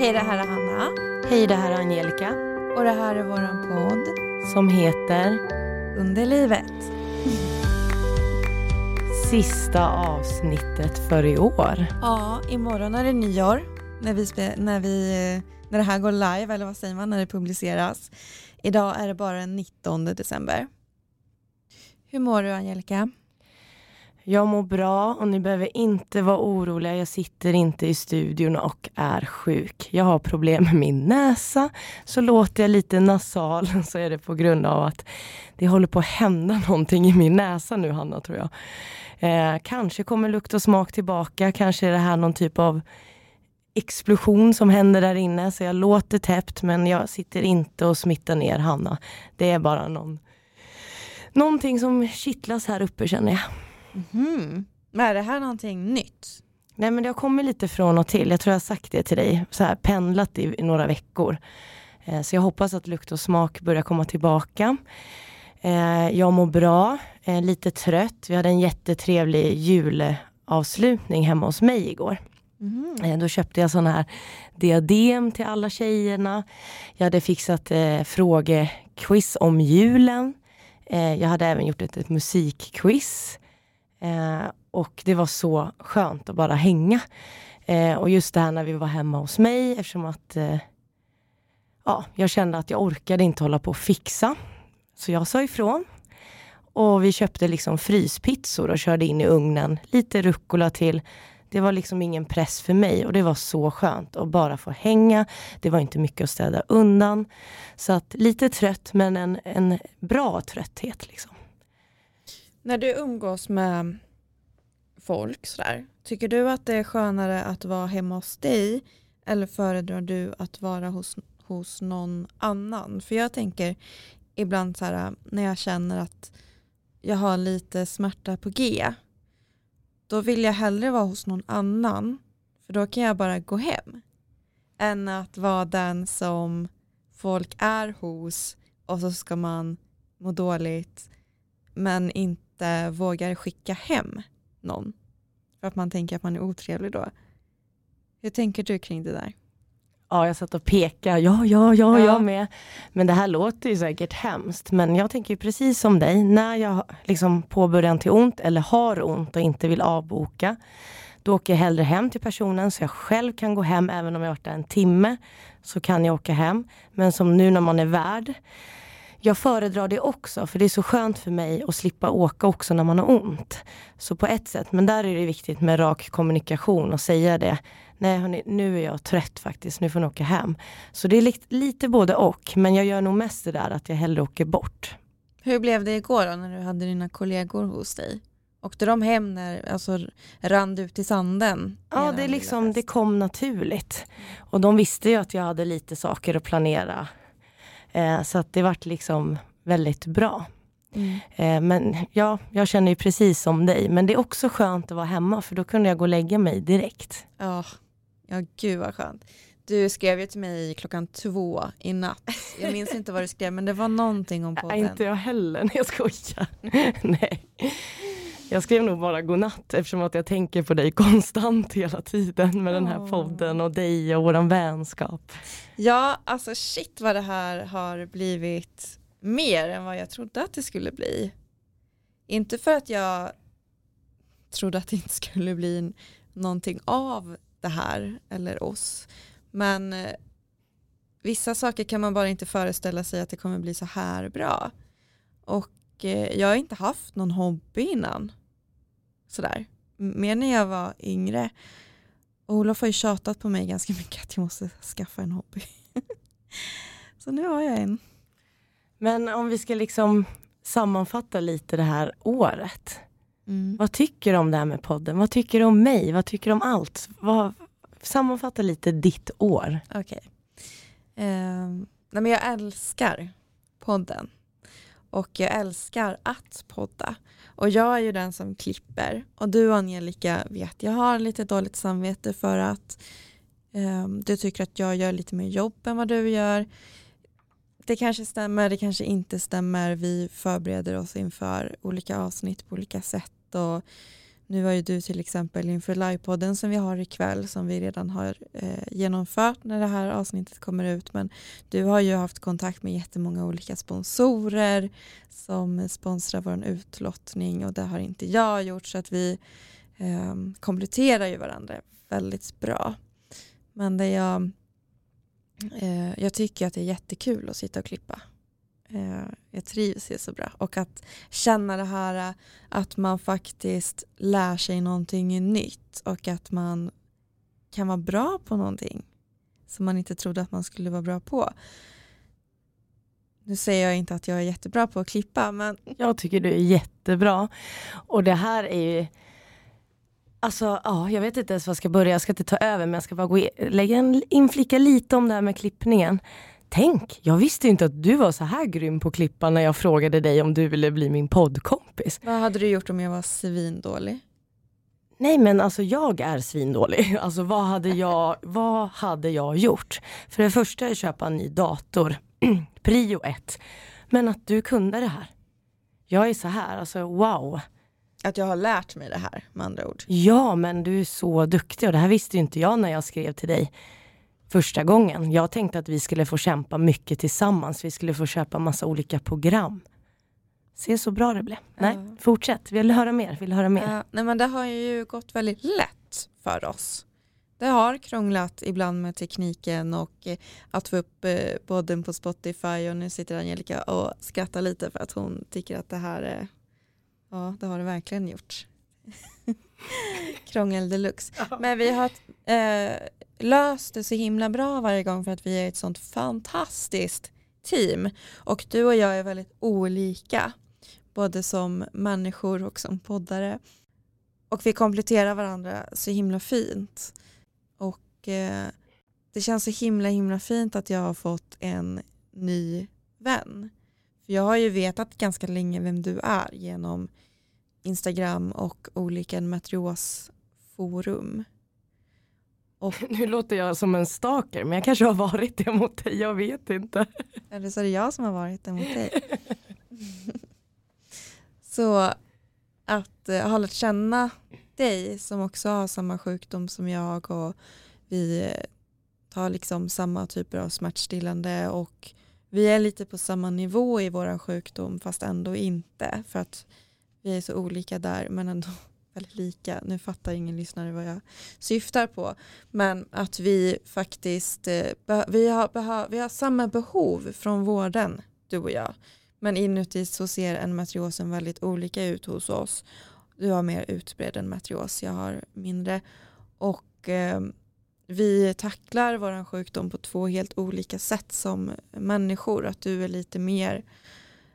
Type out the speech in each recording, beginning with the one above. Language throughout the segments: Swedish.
Hej, det här är Hanna. Hej, det här är Angelica. Och det här är våran podd. Som heter Under livet. Sista avsnittet för i år. Ja, imorgon är det nyår. När, vi när, vi, när det här går live, eller vad säger man, när det publiceras. Idag är det bara den 19 december. Hur mår du Angelica? Jag mår bra och ni behöver inte vara oroliga. Jag sitter inte i studion och är sjuk. Jag har problem med min näsa. Så låter jag lite nasal så är det på grund av att det håller på att hända någonting i min näsa nu Hanna tror jag. Eh, kanske kommer lukt och smak tillbaka. Kanske är det här någon typ av explosion som händer där inne. Så jag låter täppt men jag sitter inte och smittar ner Hanna. Det är bara någon, någonting som kittlas här uppe känner jag. Mm. Men är det här någonting nytt? Nej men det har kommit lite från och till. Jag tror jag har sagt det till dig. Så här, pendlat i, i några veckor. Eh, så jag hoppas att lukt och smak börjar komma tillbaka. Eh, jag mår bra, eh, lite trött. Vi hade en jättetrevlig julavslutning hemma hos mig igår. Mm. Då köpte jag sådana här diadem till alla tjejerna. Jag hade fixat eh, frågequiz om julen. Eh, jag hade även gjort ett, ett musikquiz. Eh, och det var så skönt att bara hänga. Eh, och just det här när vi var hemma hos mig eftersom att eh, ja, jag kände att jag orkade inte hålla på och fixa. Så jag sa ifrån. Och vi köpte liksom fryspizzor och körde in i ugnen. Lite rucola till. Det var liksom ingen press för mig och det var så skönt att bara få hänga. Det var inte mycket att städa undan. Så att lite trött men en, en bra trötthet. Liksom. När du umgås med folk sådär, tycker du att det är skönare att vara hemma hos dig eller föredrar du att vara hos, hos någon annan? För jag tänker ibland så här, när jag känner att jag har lite smärta på G, då vill jag hellre vara hos någon annan, för då kan jag bara gå hem, än att vara den som folk är hos och så ska man må dåligt men inte inte vågar skicka hem någon. För att man tänker att man är otrevlig då. Hur tänker du kring det där? Ja, jag satt och pekade. Ja, ja, ja, ja, jag med. Men det här låter ju säkert hemskt. Men jag tänker precis som dig. När jag liksom påbörjar till ont eller har ont och inte vill avboka. Då åker jag hellre hem till personen så jag själv kan gå hem. Även om jag varit där en timme så kan jag åka hem. Men som nu när man är värd jag föredrar det också för det är så skönt för mig att slippa åka också när man har ont. Så på ett sätt, men där är det viktigt med rak kommunikation och säga det. Nej hörni, nu är jag trött faktiskt, nu får ni åka hem. Så det är lite, lite både och, men jag gör nog mest det där att jag hellre åker bort. Hur blev det igår då när du hade dina kollegor hos dig? Åkte de hem när, alltså rann du ut i sanden? Ja, det, liksom, det kom naturligt. Och de visste ju att jag hade lite saker att planera Eh, så att det vart liksom väldigt bra. Mm. Eh, men ja, jag känner ju precis som dig. Men det är också skönt att vara hemma för då kunde jag gå och lägga mig direkt. Ja, ja gud vad skönt. Du skrev ju till mig klockan två i natt. Jag minns inte vad du skrev men det var någonting om podden. Ja, inte jag heller, nej jag skojar. nej. Jag skrev nog bara godnatt eftersom att jag tänker på dig konstant hela tiden med den här podden och dig och våran vänskap. Ja, alltså shit vad det här har blivit mer än vad jag trodde att det skulle bli. Inte för att jag trodde att det inte skulle bli någonting av det här eller oss. Men eh, vissa saker kan man bara inte föreställa sig att det kommer bli så här bra. Och jag har inte haft någon hobby innan sådär. Mer när jag var yngre. Och Olof har ju tjatat på mig ganska mycket att jag måste skaffa en hobby. Så nu har jag en. Men om vi ska liksom sammanfatta lite det här året. Mm. Vad tycker du om det här med podden? Vad tycker du om mig? Vad tycker du om allt? Vad, sammanfatta lite ditt år. Okej. Okay. Eh, jag älskar podden. Och jag älskar att podda. Och jag är ju den som klipper. Och du Angelica vet, jag har lite dåligt samvete för att um, du tycker att jag gör lite mer jobb än vad du gör. Det kanske stämmer, det kanske inte stämmer. Vi förbereder oss inför olika avsnitt på olika sätt. Och nu har ju du till exempel inför livepodden som vi har ikväll som vi redan har eh, genomfört när det här avsnittet kommer ut men du har ju haft kontakt med jättemånga olika sponsorer som sponsrar vår utlottning och det har inte jag gjort så att vi eh, kompletterar ju varandra väldigt bra. Men det jag, eh, jag tycker att det är jättekul att sitta och klippa. Eh, jag trivs ju så bra. Och att känna det här eh, att man faktiskt lär sig någonting nytt och att man kan vara bra på någonting som man inte trodde att man skulle vara bra på. Nu säger jag inte att jag är jättebra på att klippa men... Jag tycker du är jättebra. Och det här är ju Alltså ja, jag vet inte ens var jag ska börja, jag ska inte ta över men jag ska bara gå in, lägga en inflika lite om det här med klippningen. Tänk, jag visste inte att du var så här grym på att klippa när jag frågade dig om du ville bli min poddkompis. Vad hade du gjort om jag var svindålig? Nej men alltså jag är svindålig. Alltså vad hade jag, vad hade jag gjort? För det första är att köpa en ny dator. Prio ett. Men att du kunde det här. Jag är så här, alltså wow. Att jag har lärt mig det här med andra ord. Ja men du är så duktig och det här visste inte jag när jag skrev till dig första gången. Jag tänkte att vi skulle få kämpa mycket tillsammans. Vi skulle få köpa massa olika program. Se så bra det blev. Nej, uh. fortsätt. Vill höra mer? Vill höra mer? Uh, nej men det har ju gått väldigt lätt för oss. Det har krånglat ibland med tekniken och eh, att få upp eh, podden på Spotify och nu sitter Angelica och skrattar lite för att hon tycker att det här är, ja det har det verkligen gjort. Krångel deluxe. Men vi har eh, löst det så himla bra varje gång för att vi är ett sånt fantastiskt team. Och du och jag är väldigt olika, både som människor och som poddare. Och vi kompletterar varandra så himla fint. Och eh, det känns så himla himla fint att jag har fått en ny vän. För jag har ju vetat ganska länge vem du är genom Instagram och olika matriosforum. Och, nu låter jag som en stalker men jag kanske har varit det mot dig, jag vet inte. Eller så är det jag som har varit det mot dig. så att eh, ha lärt känna dig som också har samma sjukdom som jag och vi eh, tar liksom samma typer av smärtstillande och vi är lite på samma nivå i vår sjukdom fast ändå inte för att vi är så olika där men ändå eller lika. Nu fattar ingen lyssnare vad jag syftar på. Men att vi faktiskt eh, vi har, vi har samma behov från vården, du och jag. Men inuti så ser en matriosen väldigt olika ut hos oss. Du har mer utbredd endometrios, jag har mindre. Och eh, vi tacklar vår sjukdom på två helt olika sätt som människor. Att du är lite mer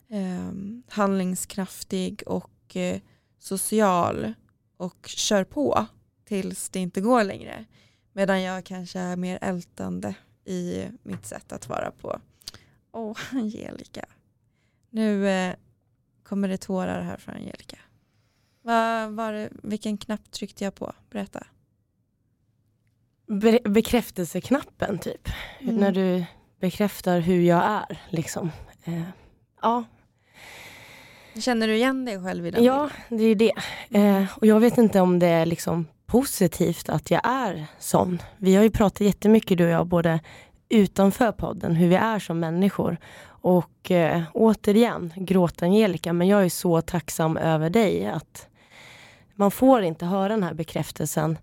eh, handlingskraftig och eh, social och kör på tills det inte går längre. Medan jag kanske är mer ältande i mitt sätt att vara på. Åh, oh, Angelica. Nu eh, kommer det tårar här från Angelica. Va, var det, vilken knapp tryckte jag på? Berätta. Be bekräftelseknappen typ. Mm. När du bekräftar hur jag är. Liksom. Eh, ja, Känner du igen dig själv i den Ja, det är det. Eh, och jag vet inte om det är liksom positivt att jag är sån. Vi har ju pratat jättemycket du och jag, både utanför podden, hur vi är som människor. Och eh, återigen, gråt Angelica, men jag är så tacksam över dig att man får inte höra den här bekräftelsen.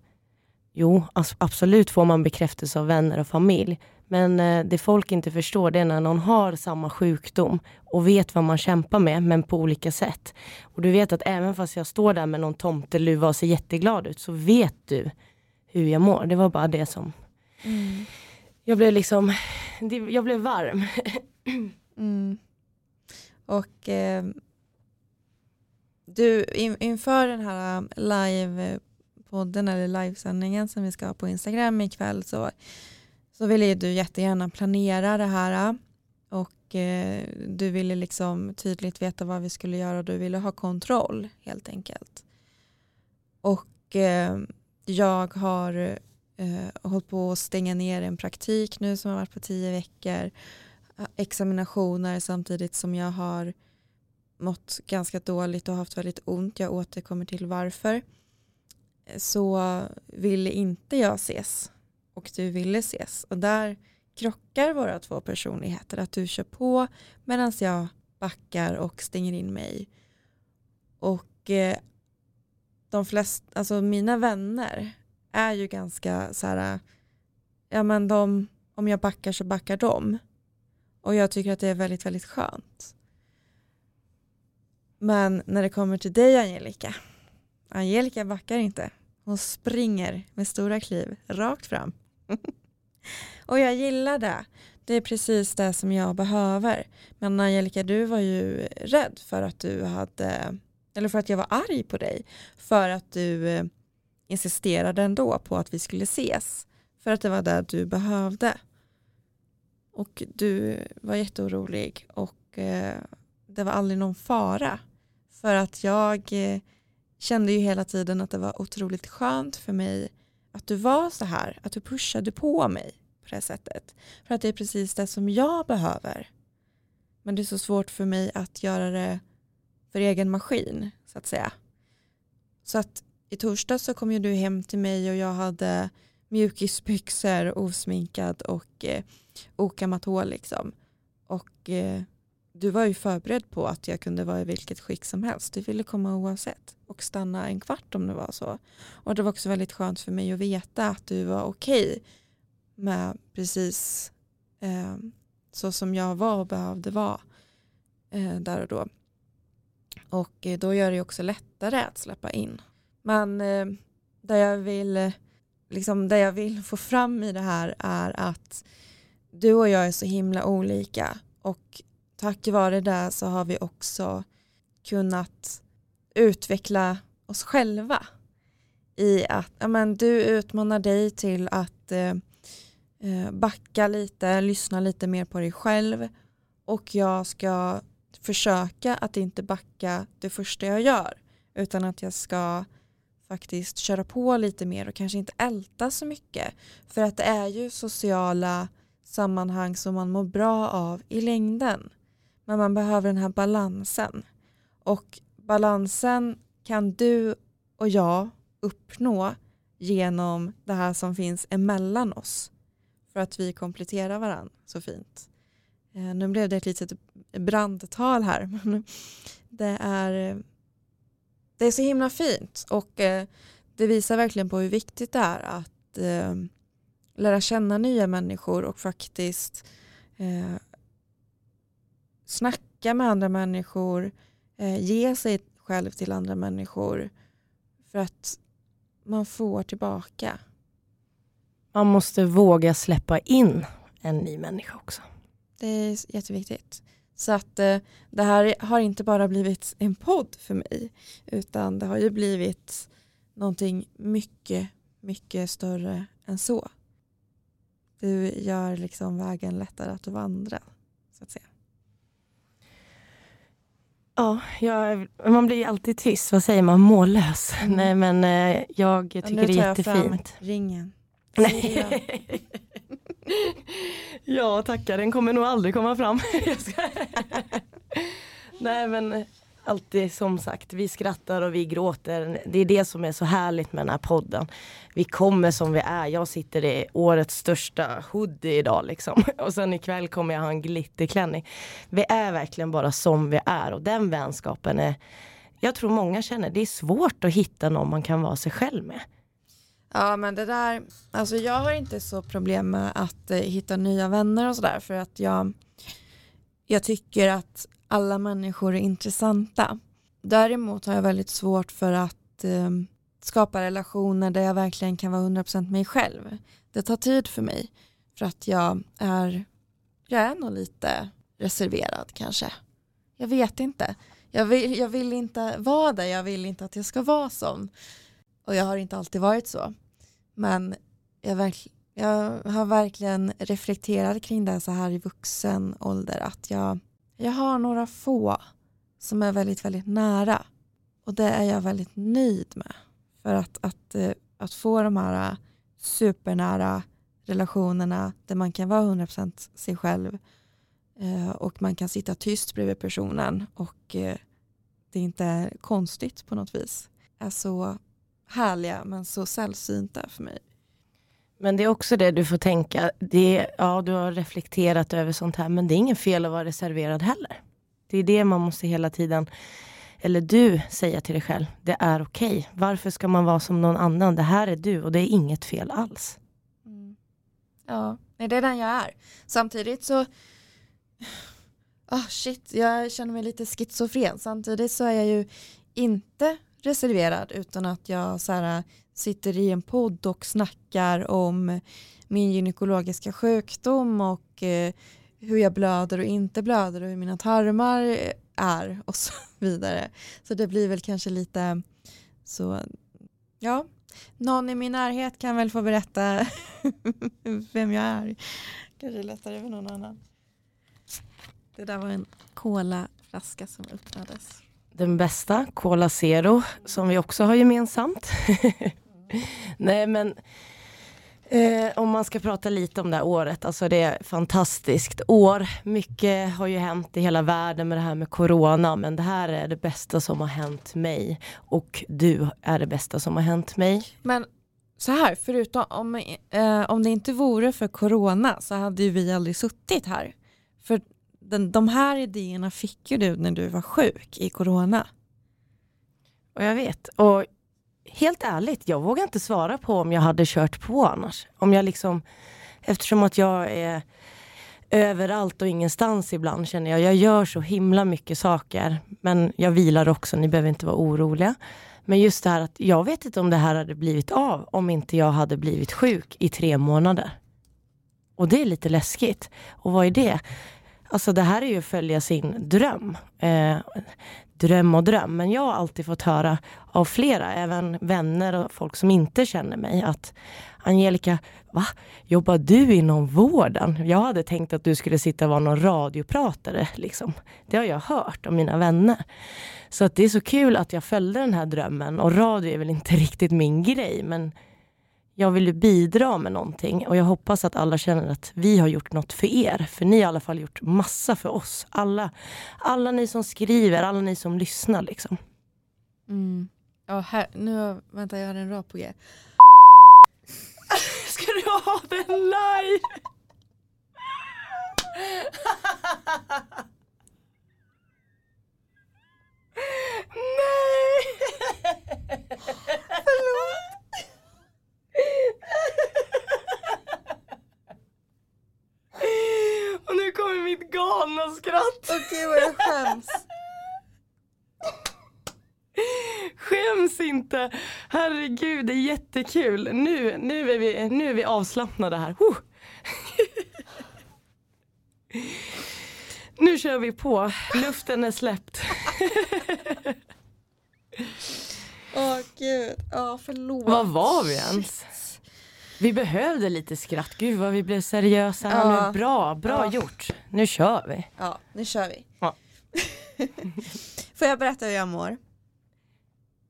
Jo, absolut får man bekräftelse av vänner och familj, men eh, det folk inte förstår det är när någon har samma sjukdom och vet vad man kämpar med, men på olika sätt. Och du vet att även fast jag står där med någon tomteluva och ser jätteglad ut, så vet du hur jag mår. Det var bara det som... Mm. Jag blev liksom... Jag blev varm. mm. Och eh, du, in, inför den här live-podden eller livesändningen som vi ska ha på Instagram ikväll så så ville du jättegärna planera det här äh, och eh, du ville liksom tydligt veta vad vi skulle göra och du ville ha kontroll helt enkelt. Och eh, jag har eh, hållit på att stänga ner en praktik nu som har varit på tio veckor, eh, examinationer samtidigt som jag har mått ganska dåligt och haft väldigt ont. Jag återkommer till varför. så ville inte jag ses och du ville ses. Och där krockar våra två personligheter. Att du kör på medan jag backar och stänger in mig. Och eh, de flesta, alltså mina vänner är ju ganska så här, ja men de, om jag backar så backar de. Och jag tycker att det är väldigt, väldigt skönt. Men när det kommer till dig Angelica, Angelica backar inte. Hon springer med stora kliv rakt fram. och jag gillar det. Det är precis det som jag behöver. Men Angelica, du var ju rädd för att du hade, eller för att jag var arg på dig. För att du eh, insisterade ändå på att vi skulle ses. För att det var det du behövde. Och du var jätteorolig och eh, det var aldrig någon fara. För att jag eh, kände ju hela tiden att det var otroligt skönt för mig att du var så här, att du pushade på mig på det sättet. För att det är precis det som jag behöver. Men det är så svårt för mig att göra det för egen maskin så att säga. Så att i torsdag så kom ju du hem till mig och jag hade mjukisbyxor, osminkad och eh, okammat hår liksom. Och eh, du var ju förberedd på att jag kunde vara i vilket skick som helst. Du ville komma oavsett och stanna en kvart om det var så. Och det var också väldigt skönt för mig att veta att du var okej okay med precis eh, så som jag var och behövde vara eh, där och då. Och eh, då gör det också lättare att släppa in. Men eh, det jag vill liksom det jag vill få fram i det här är att du och jag är så himla olika och tack vare det så har vi också kunnat utveckla oss själva i att ja, men, du utmanar dig till att eh, eh, backa lite, lyssna lite mer på dig själv och jag ska försöka att inte backa det första jag gör utan att jag ska faktiskt köra på lite mer och kanske inte älta så mycket. För att det är ju sociala sammanhang som man mår bra av i längden men man behöver den här balansen. Och balansen kan du och jag uppnå genom det här som finns emellan oss. För att vi kompletterar varandra så fint. Eh, nu blev det ett litet brandtal här men det är, det är så himla fint. Och eh, det visar verkligen på hur viktigt det är att eh, lära känna nya människor och faktiskt snacka med andra människor, ge sig själv till andra människor för att man får tillbaka. Man måste våga släppa in en ny människa också. Det är jätteviktigt. Så att eh, det här har inte bara blivit en podd för mig utan det har ju blivit någonting mycket, mycket större än så. Du gör liksom vägen lättare att vandra. Så att säga. Ja, jag, man blir alltid tyst. Vad säger man? Mållös. Mm. Nej, men eh, jag tycker ja, det är jättefint. Nu ringen. Nej. ja, tackar. Den kommer nog aldrig komma fram. Nej, men alltid som sagt, vi skrattar och vi gråter. Det är det som är så härligt med den här podden. Vi kommer som vi är. Jag sitter i årets största hoodie idag liksom. Och sen ikväll kommer jag ha en glitterklänning. Vi är verkligen bara som vi är och den vänskapen är jag tror många känner det är svårt att hitta någon man kan vara sig själv med. Ja men det där, alltså jag har inte så problem med att eh, hitta nya vänner och sådär för att jag, jag tycker att alla människor är intressanta. Däremot har jag väldigt svårt för att eh, skapa relationer där jag verkligen kan vara 100% mig själv. Det tar tid för mig för att jag är, jag är nog lite reserverad kanske. Jag vet inte. Jag vill, jag vill inte vara där, jag vill inte att jag ska vara sån. Och jag har inte alltid varit så. Men jag, verk, jag har verkligen reflekterat kring det så här i vuxen ålder att jag, jag har några få som är väldigt, väldigt nära. Och det är jag väldigt nöjd med. För att, att, eh, att få de här eh, supernära relationerna där man kan vara 100% sig själv eh, och man kan sitta tyst bredvid personen och det inte är konstigt på något vis är så härliga men så sällsynta för mig. Men det är också det du får tänka, det, ja du har reflekterat över sånt här men det är inget fel att vara reserverad heller. Det är det man måste hela tiden, eller du säga till dig själv, det är okej. Okay. Varför ska man vara som någon annan? Det här är du och det är inget fel alls. Mm. Ja, det är den jag är. Samtidigt så oh shit, jag känner mig lite schizofren. Samtidigt så är jag ju inte reserverad utan att jag så här, sitter i en podd och snackar om min gynekologiska sjukdom och eh, hur jag blöder och inte blöder och hur mina tarmar är och så vidare. Så det blir väl kanske lite så, ja, någon i min närhet kan väl få berätta vem jag är. Kanske lättare för någon annan. Det där var en colaflaska som öppnades. Den bästa, Cola Zero, som vi också har gemensamt. Nej men eh, om man ska prata lite om det här året, alltså det är ett fantastiskt år. Mycket har ju hänt i hela världen med det här med corona, men det här är det bästa som har hänt mig. Och du är det bästa som har hänt mig. Men så här, förutom om, eh, om det inte vore för corona så hade ju vi aldrig suttit här. För den, de här idéerna fick ju du när du var sjuk i corona. Och jag vet. Och helt ärligt, jag vågar inte svara på om jag hade kört på annars. Om jag liksom, eftersom att jag är överallt och ingenstans ibland känner jag. Jag gör så himla mycket saker, men jag vilar också, ni behöver inte vara oroliga. Men just det här att jag vet inte om det här hade blivit av om inte jag hade blivit sjuk i tre månader. Och det är lite läskigt. Och vad är det? Alltså det här är ju att följa sin dröm. Eh, dröm och dröm. Men jag har alltid fått höra av flera, även vänner och folk som inte känner mig, att Angelica, va? Jobbar du inom vården? Jag hade tänkt att du skulle sitta och vara någon radiopratare. Liksom. Det har jag hört av mina vänner. Så att det är så kul att jag följde den här drömmen. Och radio är väl inte riktigt min grej, men jag vill bidra med någonting och jag hoppas att alla känner att vi har gjort något för er. För ni har i alla fall gjort massa för oss. Alla, alla ni som skriver, alla ni som lyssnar liksom. Mm. Ja, här, nu, vänta jag har en rap på G. Ska du ha den live? Nej! Förlåt. Och nu kommer mitt galna skratt. Okej okay, vad jag skäms. Skäms inte. Herregud, det är jättekul. Nu, nu, är, vi, nu är vi avslappnade här. Uh. nu kör vi på. Luften är släppt. Åh oh, gud, ja oh, förlåt. Vad var vi ens? Vi behövde lite skratt. Gud vad vi blev seriösa ja. nu. Bra, bra ja. gjort. Nu kör vi. Ja, nu kör vi. Ja. Får jag berätta hur jag mår?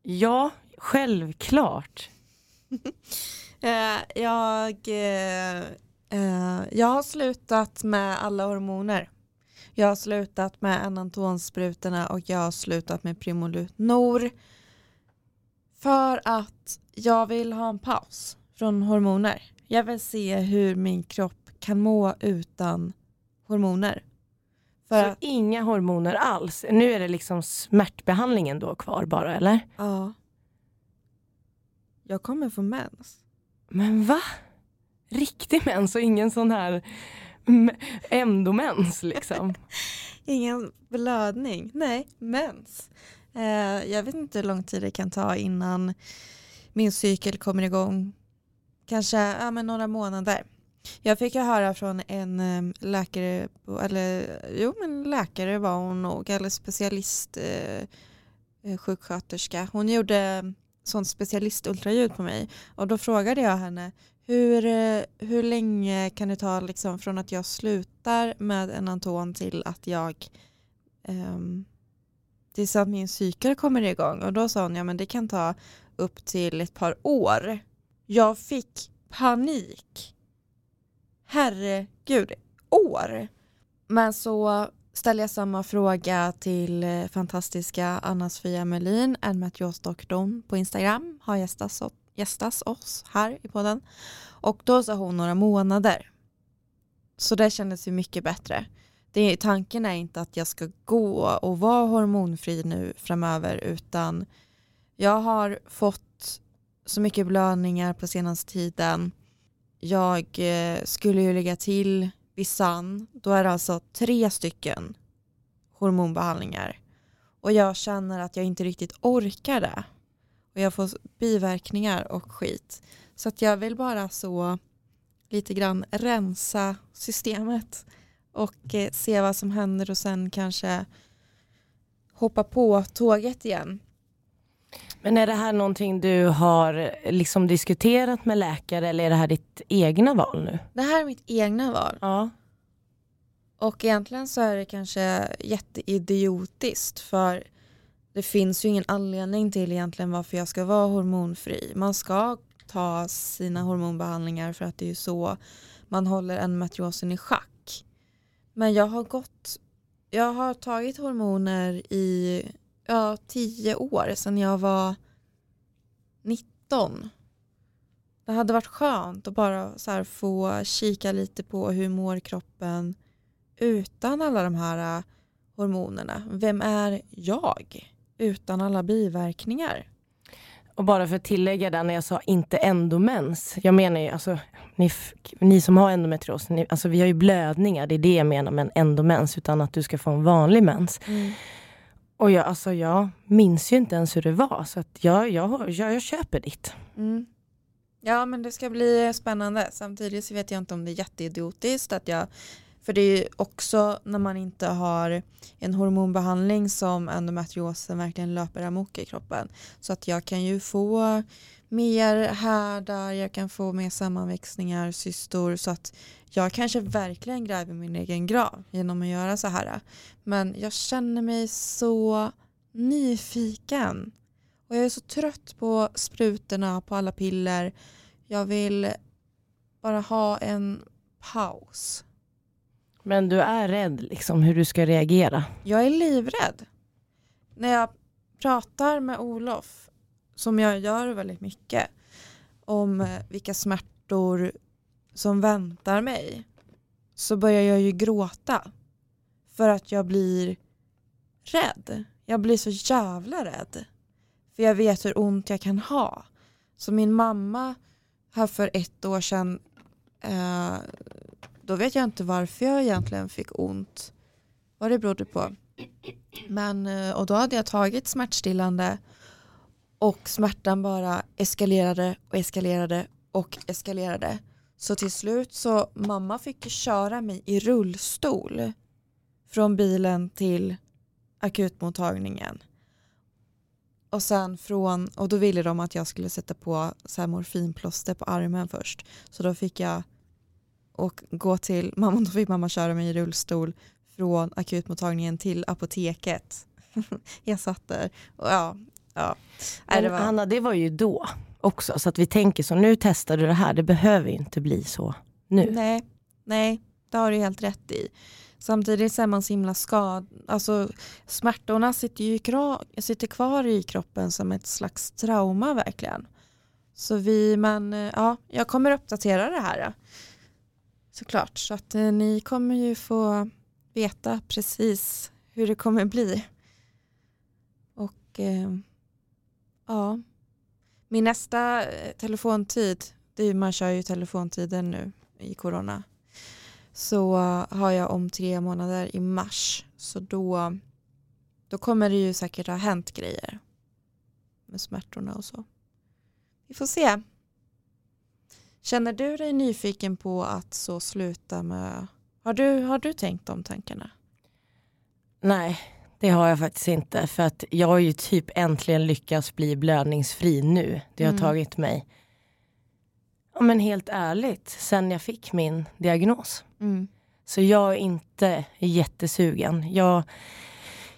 Ja, självklart. Eh, jag, eh, eh, jag har slutat med alla hormoner. Jag har slutat med anantonsprutorna och jag har slutat med Primolut Nor. För att jag vill ha en paus från hormoner. Jag vill se hur min kropp kan må utan hormoner. För Så att, inga hormoner alls? Nu är det liksom smärtbehandlingen då kvar bara eller? Ja. Jag kommer få mens. Men va? Riktig mens och ingen sån här endomens liksom? ingen blödning, nej mens. Eh, jag vet inte hur lång tid det kan ta innan min cykel kommer igång kanske ja, men några månader. Jag fick ju höra från en ehm, läkare, eller jo men läkare var hon nog, eller specialist eh, eh sjuksköterska. Hon gjorde ehm, sånt specialistultraljud på mig och då frågade jag henne hur, eh, hur länge kan det ta liksom från att jag slutar med en anton till att jag um, tills att min cykel kommer igång och då sa hon ja men det kan ta upp till ett par år jag fick panik. Herregud, år. Men så ställer jag samma fråga till eh, fantastiska Anna-Sofia Melin, endometriosdoktorn på Instagram, har gästas, gästas oss här i podden. Och då sa hon några månader. Så det kändes ju mycket bättre. Det, tanken är inte att jag ska gå och vara hormonfri nu framöver utan jag har fått så mycket blödningar på senaste tiden. Jag eh, skulle ju lägga till Visan. då är det alltså tre stycken hormonbehandlingar. Och jag känner att jag inte riktigt orkar det. Och jag får biverkningar och skit. Så att jag vill bara så lite grann rensa systemet och eh, se vad som händer och sen kanske hoppa på tåget igen. Men är det här någonting du har liksom diskuterat med läkare eller är det här ditt egna val nu? Det här är mitt egna val. Ja. Och egentligen så är det kanske jätteidiotiskt för det finns ju ingen anledning till egentligen varför jag ska vara hormonfri. Man ska ta sina hormonbehandlingar för att det är ju så man håller endometriosen i schack. Men jag har gått, jag har tagit hormoner i ja, tio år sedan jag var 19. Det hade varit skönt att bara så få kika lite på hur mår kroppen utan alla de här äh, hormonerna. Vem är jag utan alla biverkningar? Och bara för att tillägga där när jag sa inte endomens. Jag menar ju alltså, ni, ni som har endometrios, ni, alltså vi har ju blödningar, det är det jag menar med en endomens, utan att du ska få en vanlig mens. Mm. Och jag, alltså, jag minns ju inte ens hur det var, så att jag, jag, jag, jag köper ditt. Mm. Ja men det ska bli spännande. Samtidigt så vet jag inte om det är jätteidiotiskt att jag för det är ju också när man inte har en hormonbehandling som endometriosen verkligen löper amok i kroppen. Så att jag kan ju få mer härdar, jag kan få mer sammanväxningar, cystor så att jag kanske verkligen gräver min egen grav genom att göra så här. Men jag känner mig så nyfiken och jag är så trött på sprutorna, på alla piller. Jag vill bara ha en paus. Men du är rädd liksom hur du ska reagera? Jag är livrädd. När jag pratar med Olof, som jag gör väldigt mycket, om eh, vilka smärtor som väntar mig, så börjar jag ju gråta. För att jag blir rädd. Jag blir så jävla rädd. För jag vet hur ont jag kan ha. Så min mamma här för ett år sedan eh, då vet jag inte varför jag egentligen fick ont. Vad det berodde på. Men, eh, och då hade jag tagit smärtstillande och smärtan bara eskalerade och eskalerade och eskalerade. Så till slut så mamma fick köra mig i rullstol från bilen till akutmottagningen. Och sen från, och då ville de att jag skulle sätta på så här morfinplåster på armen först. Så då fick jag och gå till, mamma, då fick mamma köra mig i rullstol från akutmottagningen till apoteket. jag satt där och ja, ja. Men, det var... Hanna, det var ju då också, så att vi tänker så, nu testar du det här, det behöver inte bli så nu. Nej, nej, det har du helt rätt i. Samtidigt så är man så himla skad, alltså smärtorna sitter ju sitter kvar i kroppen som ett slags trauma verkligen. Så vi, men ja, jag kommer uppdatera det här. Såklart, så att eh, ni kommer ju få veta precis hur det kommer bli. Och eh, ja, min nästa eh, telefontid, det är, man kör ju telefontiden nu i corona, så har jag om tre månader i mars. Så då, då kommer det ju säkert ha hänt grejer med smärtorna och så. Vi får se. Känner du dig nyfiken på att så sluta med, har du, har du tänkt de tankarna? Nej, det har jag faktiskt inte. För att jag har ju typ äntligen lyckats bli blödningsfri nu. Det har mm. tagit mig, ja men helt ärligt, sen jag fick min diagnos. Mm. Så jag är inte jättesugen. Jag,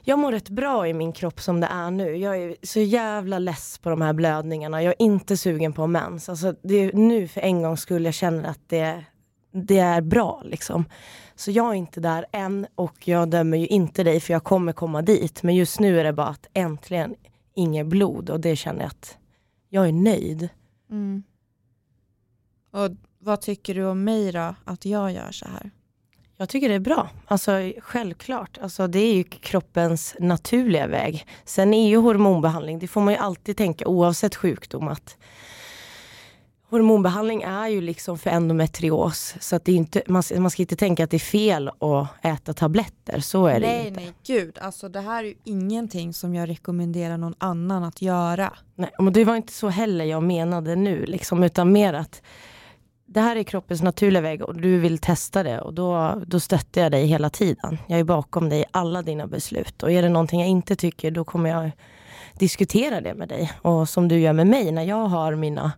jag mår rätt bra i min kropp som det är nu. Jag är så jävla less på de här blödningarna. Jag är inte sugen på mens. Alltså det är nu för en gång skull jag känner att det, det är bra liksom. Så jag är inte där än och jag dömer ju inte dig för jag kommer komma dit. Men just nu är det bara att äntligen inget blod och det känner jag att jag är nöjd. Mm. Och vad tycker du om mig då, att jag gör så här? Jag tycker det är bra. Alltså självklart. Alltså, det är ju kroppens naturliga väg. Sen är ju hormonbehandling, det får man ju alltid tänka oavsett sjukdom att hormonbehandling är ju liksom för endometrios. Så att det inte, man, man ska inte tänka att det är fel att äta tabletter. Så är det nej, inte. Nej, gud. Alltså det här är ju ingenting som jag rekommenderar någon annan att göra. Nej, men det var inte så heller jag menade nu, liksom, utan mer att det här är kroppens naturliga väg och du vill testa det och då, då stöttar jag dig hela tiden. Jag är bakom dig i alla dina beslut och är det någonting jag inte tycker då kommer jag diskutera det med dig och som du gör med mig när jag har mina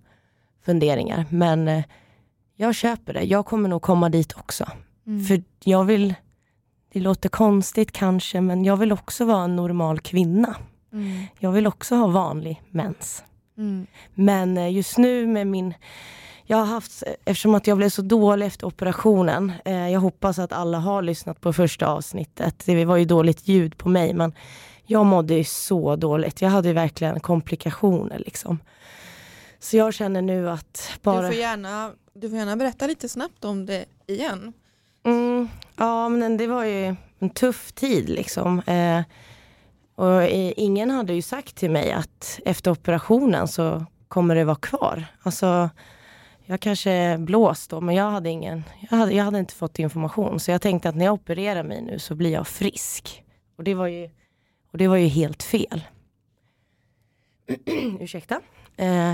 funderingar. Men eh, jag köper det. Jag kommer nog komma dit också. Mm. För jag vill, det låter konstigt kanske, men jag vill också vara en normal kvinna. Mm. Jag vill också ha vanlig mens. Mm. Men eh, just nu med min jag har haft, eftersom att jag blev så dålig efter operationen, eh, jag hoppas att alla har lyssnat på första avsnittet. Det var ju dåligt ljud på mig men jag mådde ju så dåligt. Jag hade verkligen komplikationer liksom. Så jag känner nu att bara... Du får gärna, du får gärna berätta lite snabbt om det igen. Mm, ja men det var ju en tuff tid liksom. Eh, och eh, ingen hade ju sagt till mig att efter operationen så kommer det vara kvar. Alltså, jag kanske blåst då, men jag hade, ingen, jag, hade, jag hade inte fått information. Så jag tänkte att när jag opererar mig nu så blir jag frisk. Och det var ju, och det var ju helt fel. Ursäkta. Eh,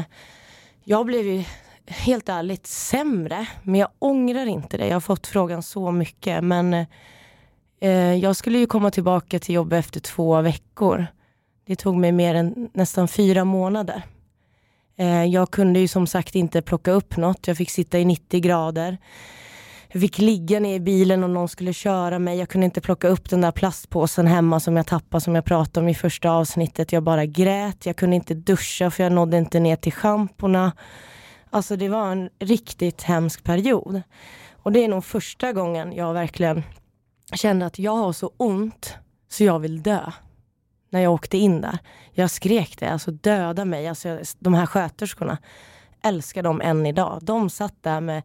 jag blev ju helt ärligt sämre, men jag ångrar inte det. Jag har fått frågan så mycket, men eh, jag skulle ju komma tillbaka till jobbet efter två veckor. Det tog mig mer än nästan fyra månader. Eh, jag kunde ju som sagt inte plocka upp något. Jag fick sitta i 90 grader. Jag fick ligga ner i bilen om någon skulle köra mig. Jag kunde inte plocka upp den där plastpåsen hemma som jag tappade som jag pratade om i första avsnittet. Jag bara grät. Jag kunde inte duscha för jag nådde inte ner till schamporna. Alltså det var en riktigt hemsk period. Och det är nog första gången jag verkligen kände att jag har så ont så jag vill dö när jag åkte in där. Jag skrek det, alltså döda mig. Alltså, de här sköterskorna älskar dem än idag. De satt där med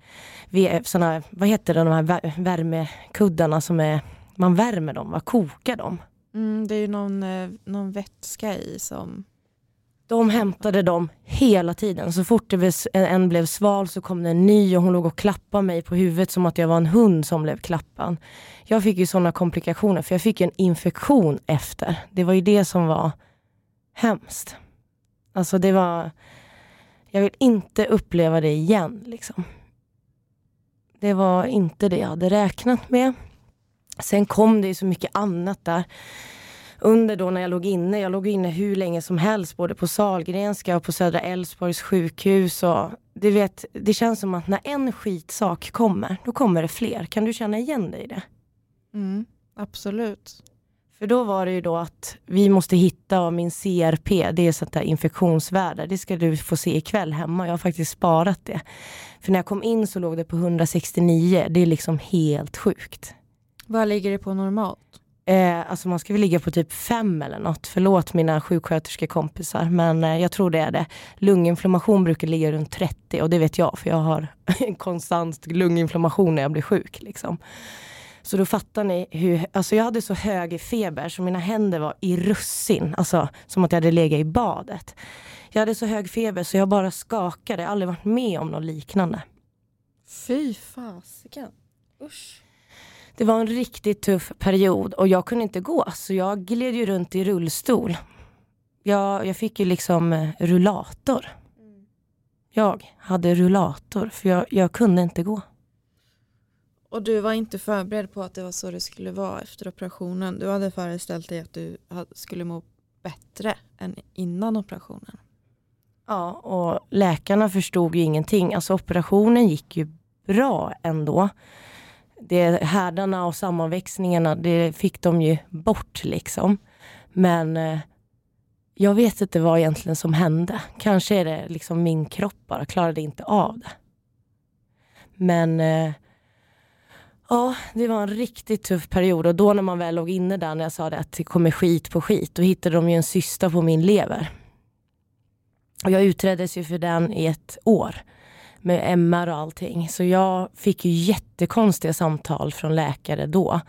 såna, vad heter det, de här värmekuddarna som är, man värmer dem, vad kokar dem? Mm, det är ju någon, eh, någon vätska i som de hämtade dem hela tiden. Så fort det en blev sval så kom det en ny och hon låg och klappade mig på huvudet som att jag var en hund som blev klappad. Jag fick ju sådana komplikationer för jag fick en infektion efter. Det var ju det som var hemskt. Alltså det var... Jag vill inte uppleva det igen liksom. Det var inte det jag hade räknat med. Sen kom det ju så mycket annat där under då när jag låg inne, jag låg inne hur länge som helst både på Salgrenska och på Södra Älvsborgs sjukhus. Och du vet, det känns som att när en skitsak kommer, då kommer det fler. Kan du känna igen dig i det? Mm, absolut. För då var det ju då att vi måste hitta min CRP, det är sånt där infektionsvärde. Det ska du få se ikväll hemma. Jag har faktiskt sparat det. För när jag kom in så låg det på 169. Det är liksom helt sjukt. Vad ligger det på normalt? Eh, alltså man ska väl ligga på typ fem eller något. Förlåt mina sjuksköterskekompisar men eh, jag tror det är det. Lunginflammation brukar ligga runt 30 och det vet jag för jag har en konstant lunginflammation när jag blir sjuk. Liksom. Så då fattar ni hur, alltså jag hade så hög feber så mina händer var i russin, alltså som att jag hade legat i badet. Jag hade så hög feber så jag bara skakade, jag har aldrig varit med om något liknande. Fy fasiken, usch. Det var en riktigt tuff period och jag kunde inte gå så jag gled ju runt i rullstol. Jag, jag fick ju liksom eh, rullator. Jag hade rullator för jag, jag kunde inte gå. Och du var inte förberedd på att det var så det skulle vara efter operationen? Du hade föreställt dig att du skulle må bättre än innan operationen? Ja, och läkarna förstod ju ingenting. Alltså operationen gick ju bra ändå det härdarna och sammanväxningarna, det fick de ju bort liksom. Men eh, jag vet inte vad egentligen som hände. Kanske är det liksom min kropp bara klarade inte av det. Men eh, Ja, det var en riktigt tuff period och då när man väl låg inne där när jag sa det att det kommer skit på skit, då hittade de ju en cysta på min lever. Och jag utreddes ju för den i ett år med MR och allting. Så jag fick ju jättekonstiga samtal från läkare då.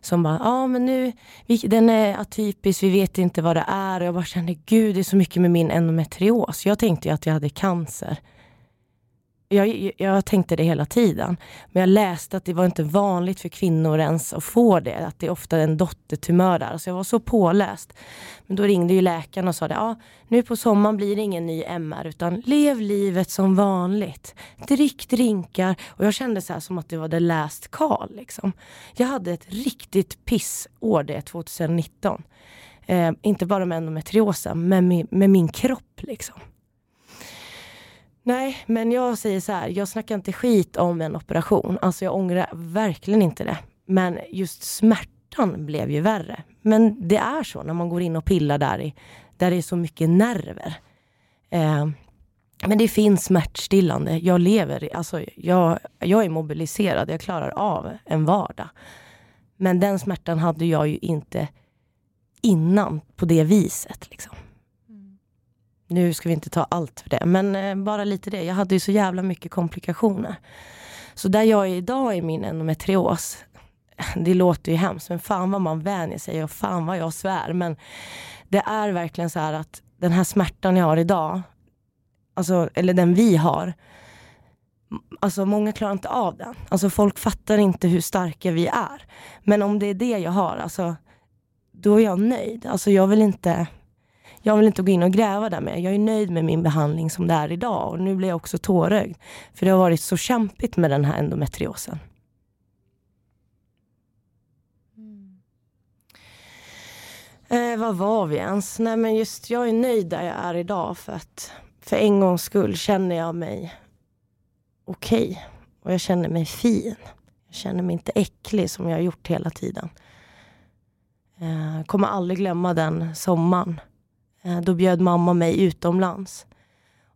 Som bara, ja ah, men nu, vi, den är atypisk, vi vet inte vad det är. Och jag bara kände, gud det är så mycket med min endometrios. Jag tänkte ju att jag hade cancer jag, jag tänkte det hela tiden. Men jag läste att det var inte vanligt för kvinnor ens att få det. Att det är ofta en dottertumör där. Så jag var så påläst. Men då ringde ju läkaren och sa det. Ja, nu på sommaren blir det ingen ny MR utan lev livet som vanligt. Drick drinkar. Och jag kände så här som att det var the last call. Liksom. Jag hade ett riktigt pissår det 2019. Eh, inte bara med endometriosen, men med, med min kropp. Liksom. Nej, men jag säger så här, jag snackar inte skit om en operation. Alltså jag ångrar verkligen inte det. Men just smärtan blev ju värre. Men det är så när man går in och pillar där, i, där det är så mycket nerver. Eh, men det finns smärtstillande. Jag lever, alltså jag, jag är mobiliserad, jag klarar av en vardag. Men den smärtan hade jag ju inte innan på det viset. Liksom nu ska vi inte ta allt för det, men eh, bara lite det. Jag hade ju så jävla mycket komplikationer. Så där jag är idag i min endometrios, det låter ju hemskt, men fan vad man vänjer sig och fan vad jag svär. Men det är verkligen så här att den här smärtan jag har idag, alltså, eller den vi har, Alltså många klarar inte av den. Alltså folk fattar inte hur starka vi är. Men om det är det jag har, alltså, då är jag nöjd. Alltså jag vill inte jag vill inte gå in och gräva där mer. Jag är nöjd med min behandling som det är idag och nu blir jag också tårögd. För det har varit så kämpigt med den här endometriosen. Mm. Eh, vad var vi ens? Nej men just jag är nöjd där jag är idag för att för en gångs skull känner jag mig okej. Okay. Och jag känner mig fin. Jag känner mig inte äcklig som jag har gjort hela tiden. Jag eh, kommer aldrig glömma den sommaren Eh, Eh, då bjöd mamma mig utomlands.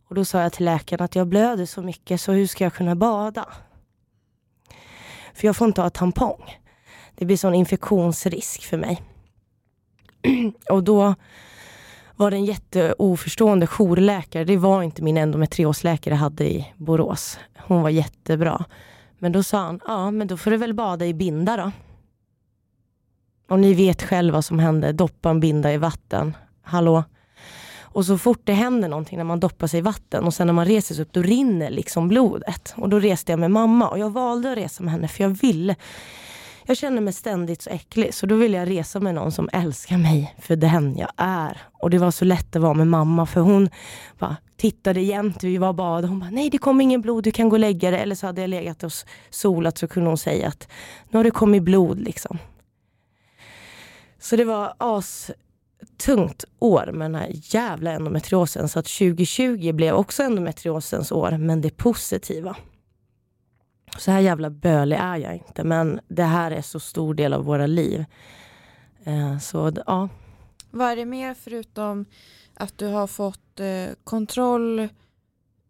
Och då sa jag till läkaren att jag blöder så mycket så hur ska jag kunna bada? För jag får inte ha tampong. Det blir sån infektionsrisk för mig. och då var det en jätteoförstående jourläkare. Det var inte min endometriosläkare jag hade i Borås. Hon var jättebra. Men då sa han, ja men då får du väl bada i binda då. Och ni vet själva vad som hände, doppa en binda i vatten. Hallå? Och så fort det händer någonting när man doppar sig i vatten och sen när man reser sig upp då rinner liksom blodet. Och då reste jag med mamma och jag valde att resa med henne för jag ville jag känner mig ständigt så äcklig så då ville jag resa med någon som älskar mig för den jag är. Och det var så lätt att vara med mamma för hon bara tittade jämt, vi var bad hon bara nej det kom ingen blod, du kan gå och lägga dig. Eller så hade jag legat och solat så kunde hon säga att nu har det kommit blod liksom. Så det var as tungt år med den här jävla endometriosen. Så att 2020 blev också endometriosens år, men det positiva. Så här jävla bölig är jag inte, men det här är så stor del av våra liv. Eh, så ja. Vad är det mer förutom att du har fått eh, kontroll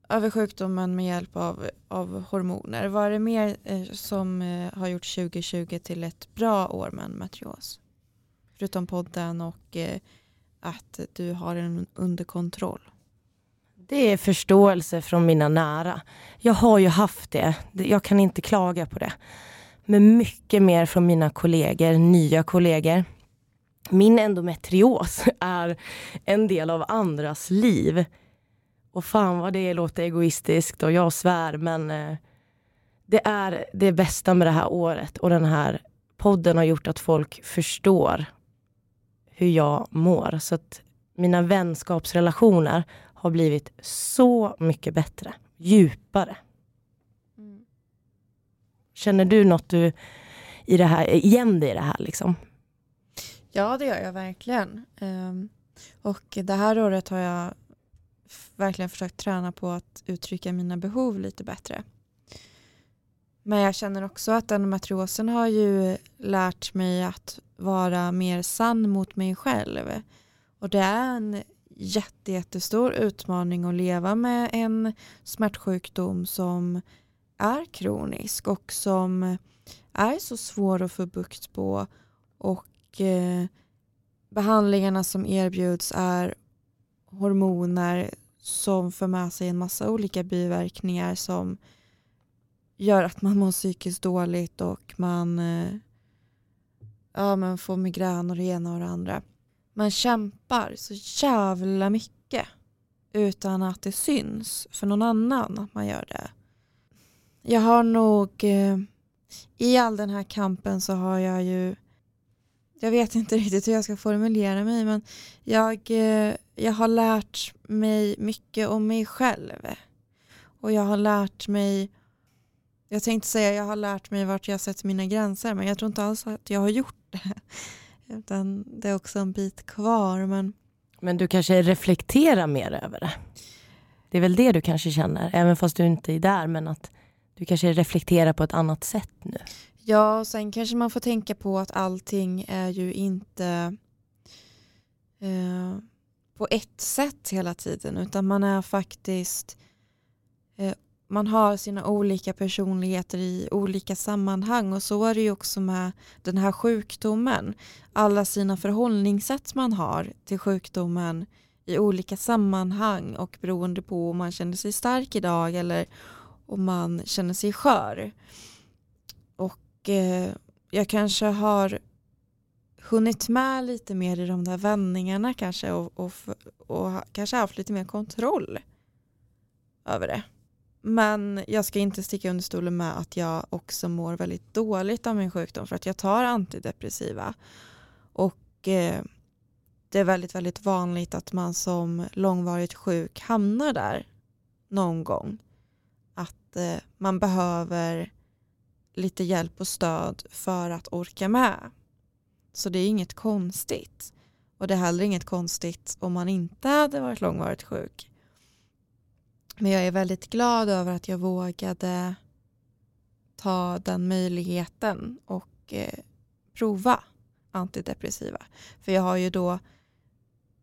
över sjukdomen med hjälp av, av hormoner? Vad är det mer eh, som har gjort 2020 till ett bra år med endometrios? Förutom podden och eh, att du har den under kontroll. Det är förståelse från mina nära. Jag har ju haft det. Jag kan inte klaga på det. Men mycket mer från mina kollegor, nya kollegor. Min endometrios är en del av andras liv. Och fan vad det låter egoistiskt och jag svär men eh, det är det bästa med det här året och den här podden har gjort att folk förstår hur jag mår. Så att mina vänskapsrelationer har blivit så mycket bättre, djupare. Mm. Känner du något du i det här, igen dig i det här? Liksom? Ja, det gör jag verkligen. Um, och det här året har jag verkligen försökt träna på att uttrycka mina behov lite bättre. Men jag känner också att endometriosen har ju lärt mig att vara mer sann mot mig själv. Och det är en jätte, jättestor utmaning att leva med en smärtsjukdom som är kronisk och som är så svår att få bukt på och eh, behandlingarna som erbjuds är hormoner som för med sig en massa olika biverkningar som gör att man mår psykiskt dåligt och man, eh, ja, man får migrän och det ena och det andra. Man kämpar så jävla mycket utan att det syns för någon annan att man gör det. Jag har nog, eh, i all den här kampen så har jag ju, jag vet inte riktigt hur jag ska formulera mig men jag, eh, jag har lärt mig mycket om mig själv. Och jag har lärt mig, jag tänkte säga jag har lärt mig vart jag sätter mina gränser men jag tror inte alls att jag har gjort det. Utan det är också en bit kvar men men du kanske reflekterar mer över det? Det är väl det du kanske känner, även fast du inte är där, men att du kanske reflekterar på ett annat sätt nu? Ja, och sen kanske man får tänka på att allting är ju inte eh, på ett sätt hela tiden, utan man är faktiskt eh, man har sina olika personligheter i olika sammanhang och så är det ju också med den här sjukdomen. Alla sina förhållningssätt man har till sjukdomen i olika sammanhang och beroende på om man känner sig stark idag eller om man känner sig skör. Och eh, jag kanske har hunnit med lite mer i de där vändningarna kanske och, och, och kanske haft lite mer kontroll över det. Men jag ska inte sticka under stolen med att jag också mår väldigt dåligt av min sjukdom för att jag tar antidepressiva. Och eh, det är väldigt, väldigt vanligt att man som långvarigt sjuk hamnar där någon gång. Att eh, man behöver lite hjälp och stöd för att orka med. Så det är inget konstigt. Och det är heller inget konstigt om man inte hade varit långvarigt sjuk. Men jag är väldigt glad över att jag vågade ta den möjligheten och eh, prova antidepressiva. För jag har ju då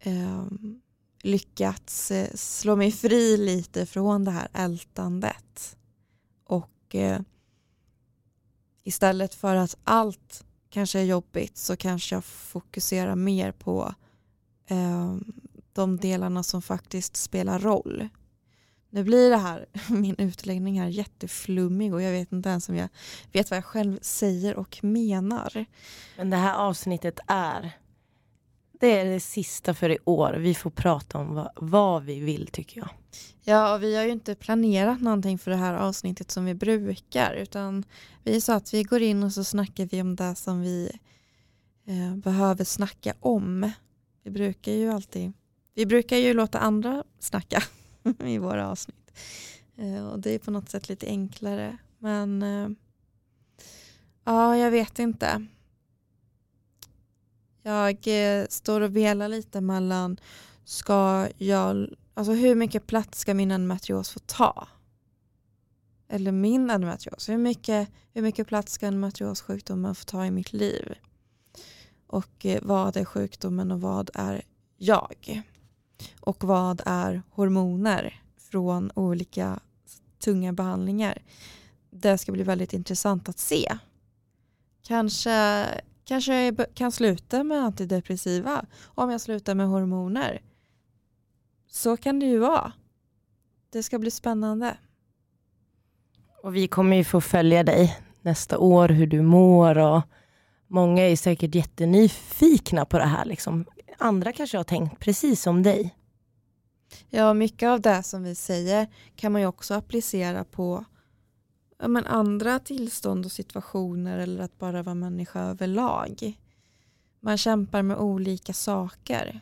ehm, eh, lyckats slå mig fri lite från det här ältandet. Och eh, istället för att allt kanske är jobbigt så kanske jag fokuserar mer på eh, de delarna som faktiskt spelar roll nu blir det här, min utläggning här jätteflummig och jag vet inte ens om jag vet vad jag själv säger och menar. Men det här avsnittet är, det är det sista för i år. Vi får prata om vad, vad vi vill tycker jag. Ja, och vi har ju inte planerat någonting för det här avsnittet som vi brukar utan vi sa att vi går in och så snackar vi om det som vi eh, behöver snacka om. Vi brukar ju alltid, vi brukar ju låta andra snacka i våra avsnitt. Eh, och det är på något sätt lite enklare. Men eh, ja, jag vet inte. Jag eh, står och velar lite mellan ska jag, alltså hur mycket plats ska min endometrios få ta? Eller min endometrios, hur mycket, hur mycket plats ska endometriossjukdomen få ta i mitt liv? Och vad är sjukdomen och vad är jag? Och vad är hormoner från olika tunga behandlingar. Det ska bli väldigt intressant att se. Kanske, kanske jag kan sluta med antidepressiva om jag slutar med hormoner. Så kan det ju vara. Det ska bli spännande. Och vi kommer ju få följa dig nästa år, hur du mår och många är säkert jättenyfikna på det här. Liksom. Andra kanske har tänkt precis som dig. Ja, mycket av det som vi säger kan man ju också applicera på ja, men andra tillstånd och situationer eller att bara vara människa överlag. Man kämpar med olika saker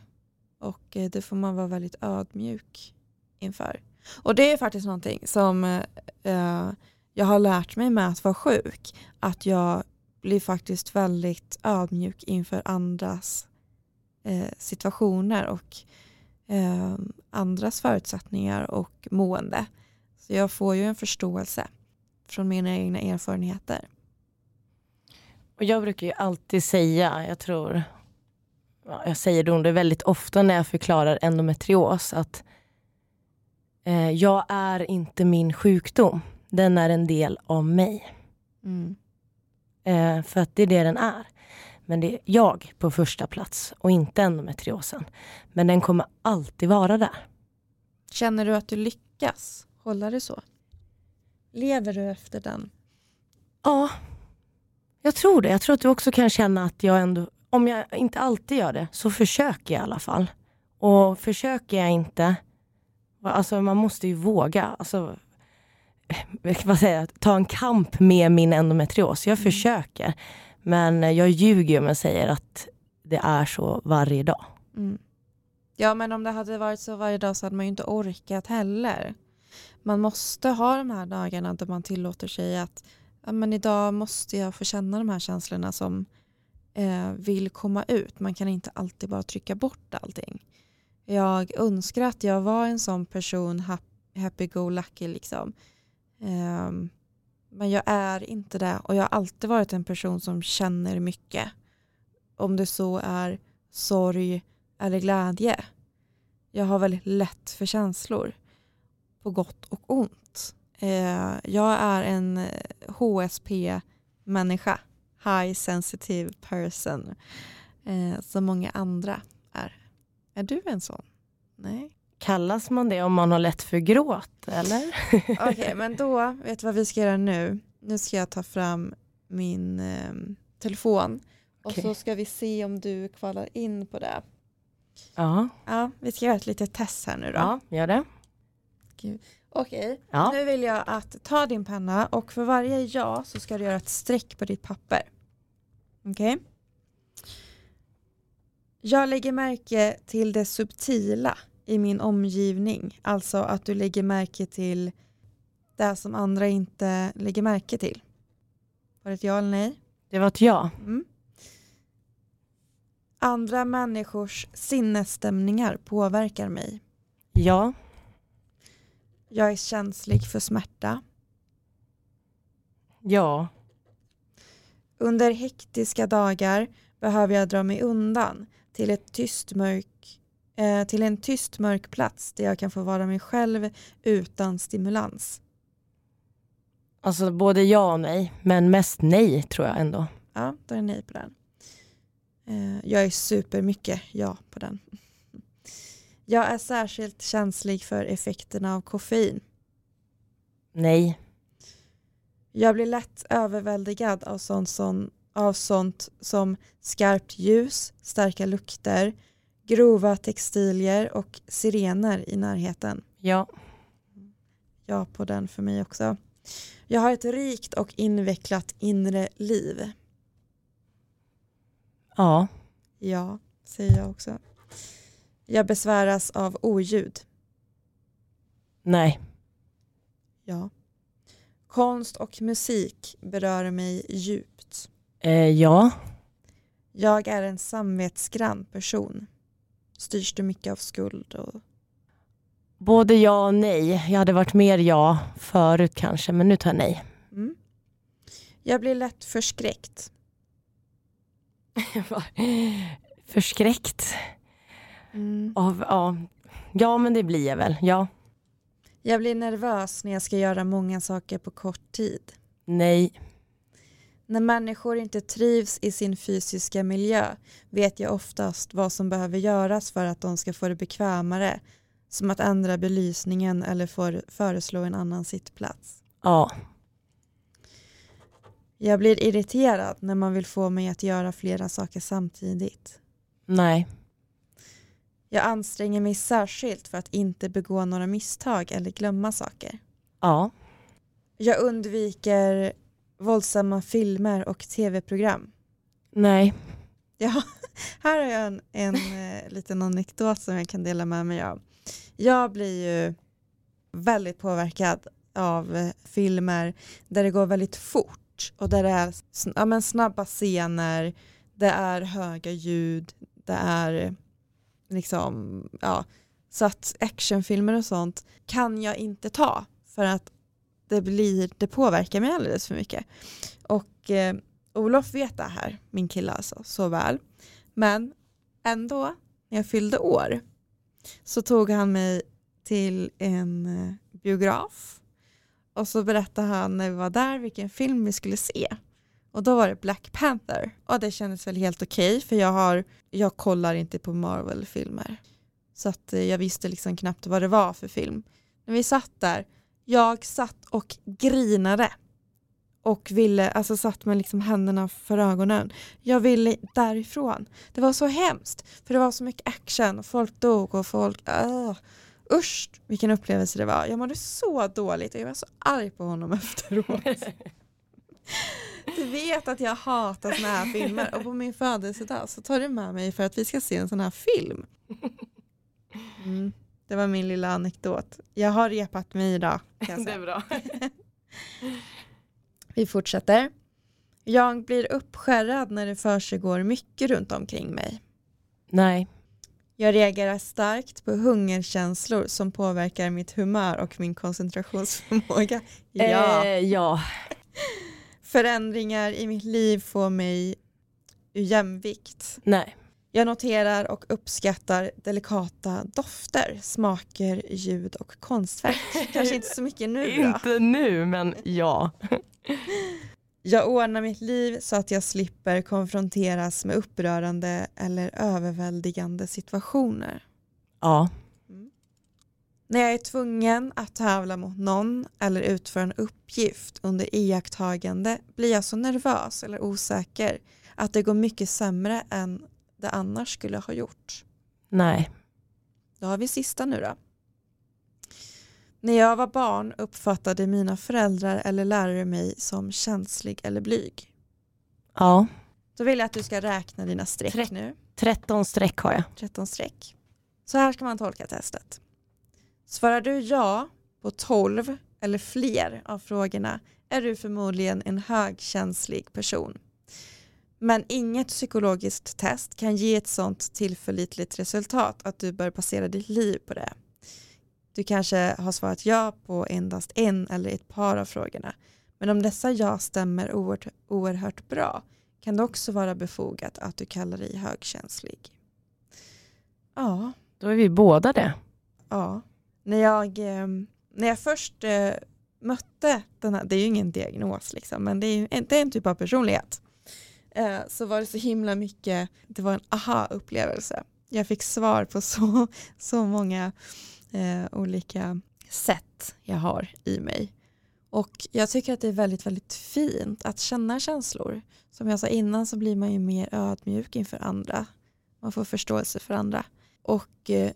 och eh, det får man vara väldigt ödmjuk inför. Och det är faktiskt någonting som eh, eh, jag har lärt mig med att vara sjuk. Att jag blir faktiskt väldigt ödmjuk inför andras eh, situationer och eh, andras förutsättningar och mående. Så jag får ju en förståelse från mina egna erfarenheter. Och jag brukar ju alltid säga, jag tror, jag säger det väldigt ofta när jag förklarar endometrios, att eh, jag är inte min sjukdom. Den är en del av mig. Mm. Eh, för att det är det den är. Men det är jag på första plats och inte endometriosen. Men den kommer alltid vara där. Känner du att du lyckas hålla det så? Lever du efter den? Ja, jag tror det. Jag tror att du också kan känna att jag ändå, om jag inte alltid gör det, så försöker jag i alla fall. Och försöker jag inte, alltså man måste ju våga. Alltså, vad säger jag, ta en kamp med min endometrios. Jag mm. försöker. Men jag ljuger om jag säger att det är så varje dag. Mm. Ja men om det hade varit så varje dag så hade man ju inte orkat heller. Man måste ha de här dagarna där man tillåter sig att ja, men idag måste jag få känna de här känslorna som eh, vill komma ut. Man kan inte alltid bara trycka bort allting. Jag önskar att jag var en sån person, happy-go-lucky liksom. Eh, men jag är inte det och jag har alltid varit en person som känner mycket. Om det så är sorg eller glädje. Jag har väldigt lätt för känslor. På gott och ont. Eh, jag är en eh, HSP-människa. High sensitive person. Eh, som många andra är. Är du en sån? Nej. Kallas man det om man har lätt för gråt eller? Okej, okay, men då, vet du vad vi ska göra nu? Nu ska jag ta fram min eh, telefon okay. och så ska vi se om du kvalar in på det. Ja. Ja, vi ska göra ett litet test här nu då. Ja, gör det. Okej, okay. ja. nu vill jag att ta din penna och för varje ja så ska du göra ett streck på ditt papper. Okej? Okay? Jag lägger märke till det subtila i min omgivning. Alltså att du lägger märke till det som andra inte lägger märke till. Var det ett ja eller nej? Det var ett ja. Mm. Andra människors sinnesstämningar påverkar mig. Ja. Jag är känslig för smärta. Ja. Under hektiska dagar behöver jag dra mig undan till, ett tyst mörk, eh, till en tyst mörk plats där jag kan få vara mig själv utan stimulans. Alltså både ja och nej, men mest nej tror jag ändå. Ja, då är det nej på den. Eh, jag är supermycket ja på den. Jag är särskilt känslig för effekterna av koffein. Nej. Jag blir lätt överväldigad av sånt som, av sånt som skarpt ljus, starka lukter, grova textilier och sirener i närheten. Ja. Ja på den för mig också. Jag har ett rikt och invecklat inre liv. Ja. Ja, säger jag också. Jag besväras av oljud. Nej. Ja. Konst och musik berör mig djupt. Eh, ja. Jag är en samvetsgrann person. Styrs du mycket av skuld? Och... Både ja och nej. Jag hade varit mer ja förut kanske, men nu tar jag nej. Mm. Jag blir lätt förskräckt. Förskräckt. Mm. Av, ja. ja, men det blir jag väl. Ja. Jag blir nervös när jag ska göra många saker på kort tid. Nej. När människor inte trivs i sin fysiska miljö vet jag oftast vad som behöver göras för att de ska få det bekvämare. Som att ändra belysningen eller för, föreslå en annan sittplats. Ja, jag blir irriterad när man vill få mig att göra flera saker samtidigt. Nej. Jag anstränger mig särskilt för att inte begå några misstag eller glömma saker. Ja. Jag undviker våldsamma filmer och tv-program. Nej. Ja, här har jag en, en eh, liten anekdot som jag kan dela med mig av. Jag blir ju väldigt påverkad av eh, filmer där det går väldigt fort och där det är ja, men snabba scener, det är höga ljud, det är liksom, ja, så att actionfilmer och sånt kan jag inte ta för att det, blir, det påverkar mig alldeles för mycket. Och eh, Olof vet det här, min kille alltså, så väl. Men ändå, när jag fyllde år, så tog han mig till en eh, biograf och så berättade han när vi var där vilken film vi skulle se. Och då var det Black Panther. Och det kändes väl helt okej för jag, har, jag kollar inte på Marvel-filmer. Så att eh, jag visste liksom knappt vad det var för film. När vi satt där, jag satt och grinade. Och ville, alltså satt med liksom händerna för ögonen. Jag ville därifrån. Det var så hemskt. För det var så mycket action. Folk dog och folk... Uh, usch vilken upplevelse det var. Jag mådde så dåligt och jag var så arg på honom efteråt. Du vet att jag hatar såna här filmer och på min födelsedag så tar du med mig för att vi ska se en sån här film. Mm, det var min lilla anekdot. Jag har repat mig idag. Det är bra. Vi fortsätter. Jag blir uppskärrad när det försiggår mycket runt omkring mig. Nej. Jag reagerar starkt på hungerkänslor som påverkar mitt humör och min koncentrationsförmåga. Ja. Eh, ja. Förändringar i mitt liv får mig ur jämvikt. Nej. Jag noterar och uppskattar delikata dofter, smaker, ljud och konstverk. Kanske inte så mycket nu då. Inte nu, men ja. Jag ordnar mitt liv så att jag slipper konfronteras med upprörande eller överväldigande situationer. Ja. När jag är tvungen att tävla mot någon eller utföra en uppgift under iakttagande blir jag så nervös eller osäker att det går mycket sämre än det annars skulle ha gjort. Nej. Då har vi sista nu då. När jag var barn uppfattade mina föräldrar eller lärare mig som känslig eller blyg. Ja. Då vill jag att du ska räkna dina streck Trettio. nu. 13 streck har jag. 13 streck. Så här ska man tolka testet. Svarar du ja på 12 eller fler av frågorna är du förmodligen en högkänslig person. Men inget psykologiskt test kan ge ett sådant tillförlitligt resultat att du bör basera ditt liv på det. Du kanske har svarat ja på endast en eller ett par av frågorna. Men om dessa ja stämmer oerhört, oerhört bra kan det också vara befogat att du kallar dig högkänslig. Ja, Då är vi båda det. ja. När jag, eh, när jag först eh, mötte den här, det är ju ingen diagnos liksom, men det är, en, det är en typ av personlighet. Eh, så var det så himla mycket, det var en aha-upplevelse. Jag fick svar på så, så många eh, olika sätt jag har i mig. Och jag tycker att det är väldigt, väldigt fint att känna känslor. Som jag sa innan så blir man ju mer ödmjuk inför andra. Man får förståelse för andra. Och eh,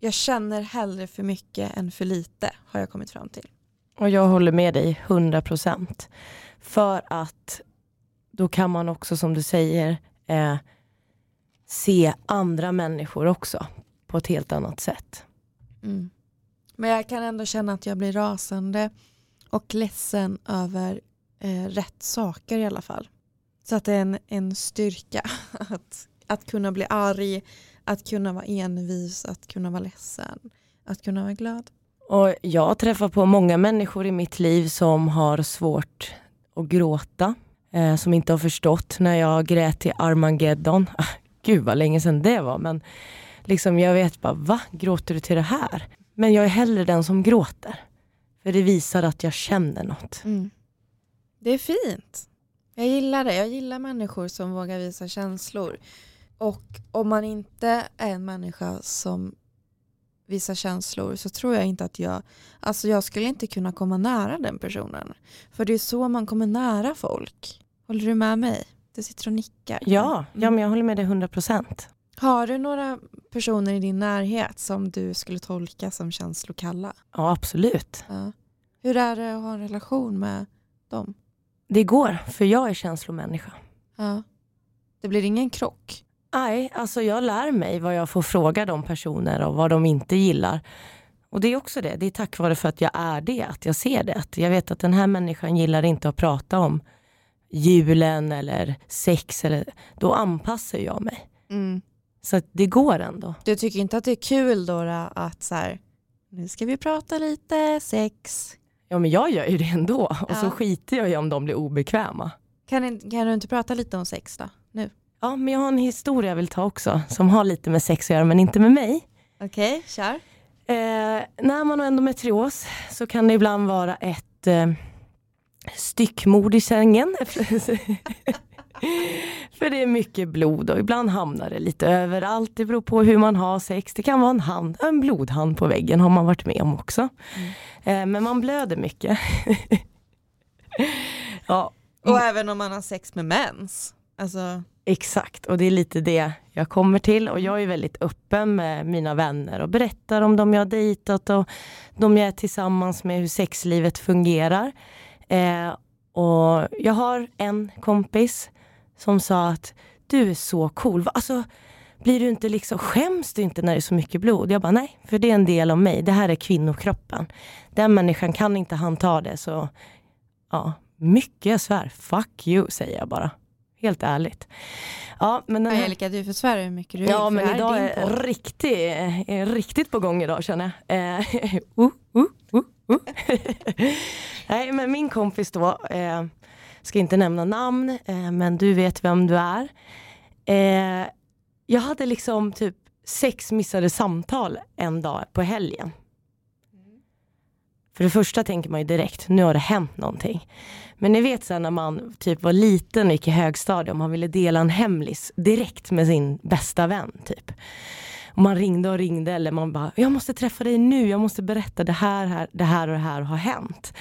jag känner hellre för mycket än för lite har jag kommit fram till. Och jag håller med dig 100%. För att då kan man också som du säger eh, se andra människor också på ett helt annat sätt. Mm. Men jag kan ändå känna att jag blir rasande och ledsen över eh, rätt saker i alla fall. Så att det är en, en styrka att, att kunna bli arg, att kunna vara envis, att kunna vara ledsen, att kunna vara glad. Och jag träffar på många människor i mitt liv som har svårt att gråta. Eh, som inte har förstått när jag grät till Armageddon. Ah, Gud vad länge sedan det var. Men liksom jag vet bara, va? Gråter du till det här? Men jag är hellre den som gråter. För det visar att jag känner något. Mm. Det är fint. Jag gillar det. Jag gillar människor som vågar visa känslor. Och om man inte är en människa som visar känslor så tror jag inte att jag, alltså jag skulle inte kunna komma nära den personen. För det är så man kommer nära folk. Håller du med mig? Du sitter och nickar. Ja, ja men jag håller med dig 100%. Har du några personer i din närhet som du skulle tolka som känslokalla? Ja, absolut. Ja. Hur är det att ha en relation med dem? Det går, för jag är känslomänniska. Ja. Det blir ingen krock? Nej, alltså jag lär mig vad jag får fråga de personer och vad de inte gillar. Och det är också det, det är tack vare för att jag är det, att jag ser det. Att jag vet att den här människan gillar inte att prata om julen eller sex, eller, då anpassar jag mig. Mm. Så det går ändå. Du tycker inte att det är kul då, att så här, nu ska vi prata lite sex. Ja men jag gör ju det ändå och så Ja. skiter jag i om de blir obekväma. Kan, kan du inte prata lite om sex då? Nu. Ja men jag har en historia jag vill ta också som har lite med sex att göra men inte med mig. Okej, kör. Eh, när man har endometrios så kan det ibland vara ett, eh, styckmord i sängen. För det är mycket blod och ibland hamnar det lite överallt. Det beror på hur man har sex. Det kan vara en hand, en blodhand på väggen har man varit med om också. Mm. Eh, men man blöder mycket. ja. Och även om man har sex med mens. Alltså... Exakt, och det är lite det jag kommer till. Och jag är väldigt öppen med mina vänner och berättar om dem jag har dejtat och de jag är tillsammans med, hur sexlivet fungerar. Eh, och jag har en kompis som sa att du är så cool. Alltså, blir du inte liksom, skäms du inte när det är så mycket blod? Jag bara nej, för det är en del av mig. Det här är kvinnokroppen. Den människan kan inte handta det så ja, mycket jag svär. Fuck you säger jag bara. Helt ärligt. Ja, men den här... Angelica, du försvarar hur mycket du. Ja, men idag är, är riktigt, riktigt på gång idag känner jag. Eh, uh, uh, uh, uh. Nej, men min kompis då, eh, ska inte nämna namn, eh, men du vet vem du är. Eh, jag hade liksom typ sex missade samtal en dag på helgen. För det första tänker man ju direkt, nu har det hänt någonting. Men ni vet sen när man typ var liten och gick i högstadiet och man ville dela en hemlis direkt med sin bästa vän typ. Och man ringde och ringde eller man bara, jag måste träffa dig nu, jag måste berätta det här, här det här och det här har hänt.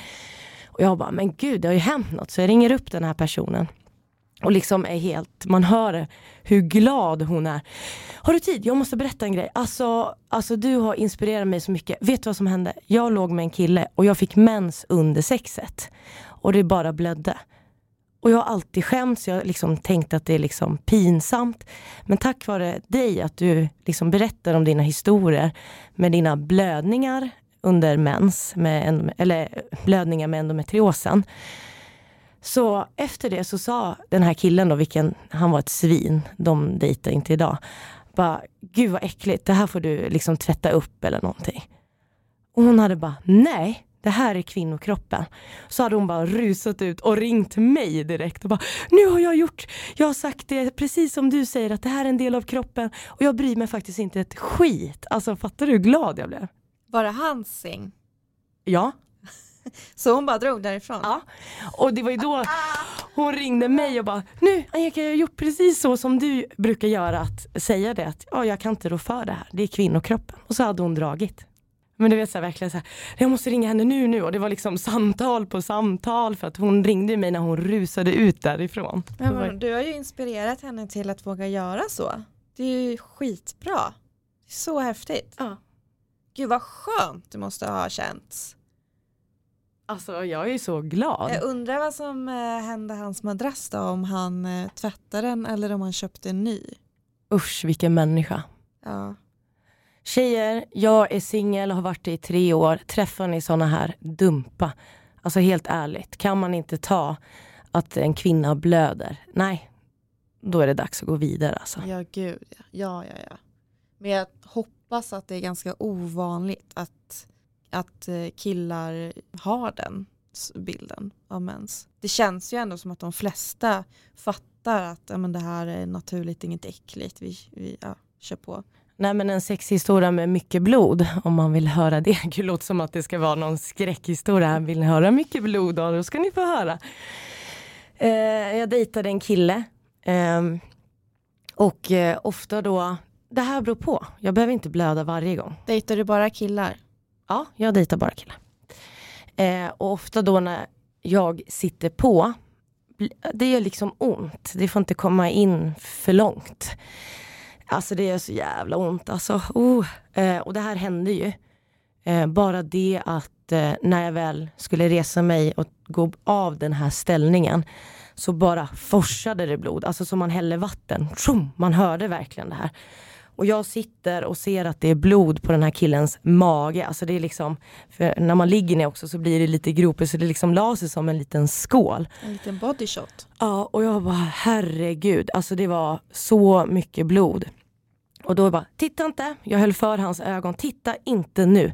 Och jag bara, men gud det har ju hänt något. Så jag ringer upp den här personen. Och liksom är helt, man hör hur glad hon är. Har du tid? Jag måste berätta en grej. Alltså, alltså du har inspirerat mig så mycket. Vet du vad som hände? Jag låg med en kille och jag fick mens under sexet. Och det bara blödde. Och jag har alltid skämts, jag har liksom tänkt att det är liksom pinsamt. Men tack vare dig, att du liksom berättar om dina historier med dina blödningar under mens, med, eller blödningar med endometriosen så efter det så sa den här killen då, vilken, han var ett svin, de dejtar inte idag. Bara, gud vad äckligt, det här får du liksom tvätta upp eller någonting. Och hon hade bara, nej, det här är kvinnokroppen. Så hade hon bara rusat ut och ringt mig direkt och bara, nu har jag gjort, jag har sagt det precis som du säger att det här är en del av kroppen och jag bryr mig faktiskt inte ett skit. Alltså fattar du hur glad jag blev? Var det hans säng? Ja. Så hon bara drog därifrån? Ja. Och det var ju då hon ringde mig och bara, nu Angelica jag har gjort precis så som du brukar göra, att säga det att ja, jag kan inte rå för det här, det är kvinnokroppen. Och så hade hon dragit. Men du vet så här, verkligen så här, jag måste ringa henne nu nu och det var liksom samtal på samtal för att hon ringde mig när hon rusade ut därifrån. Men, du har ju inspirerat henne till att våga göra så. Det är ju skitbra. Så häftigt. Ja. Gud vad skönt det måste ha känts. Alltså jag är så glad. Jag undrar vad som eh, hände hans madrass då, om han eh, tvättade den eller om han köpte en ny. Usch vilken människa. Ja. Tjejer, jag är singel och har varit det i tre år. Träffar ni sådana här, dumpa. Alltså helt ärligt, kan man inte ta att en kvinna blöder? Nej, då är det dags att gå vidare alltså. Ja gud ja. ja, ja, ja. Men jag hoppas att det är ganska ovanligt att att eh, killar har den bilden av mens. Det känns ju ändå som att de flesta fattar att ja, men det här är naturligt, inget äckligt, vi, vi ja, kör på. Nej men en sexhistoria med mycket blod, om man vill höra det. Det låter som att det ska vara någon skräckhistoria. Vill ni höra mycket blod, då ska ni få höra. Eh, jag dejtade en kille. Eh, och eh, ofta då, det här beror på. Jag behöver inte blöda varje gång. Dejtar du bara killar? Ja, jag dejtar bara killar. Eh, och ofta då när jag sitter på, det gör liksom ont. Det får inte komma in för långt. Alltså det gör så jävla ont. Alltså, oh. eh, och det här hände ju. Eh, bara det att eh, när jag väl skulle resa mig och gå av den här ställningen så bara forsade det blod. Alltså som man häller vatten. Tjum, man hörde verkligen det här. Och jag sitter och ser att det är blod på den här killens mage. Alltså det är liksom, när man ligger ner också så blir det lite gropigt så det liksom la sig som en liten skål. En liten body shot. Ja och jag bara herregud, alltså det var så mycket blod. Och då bara, titta inte, jag höll för hans ögon, titta inte nu.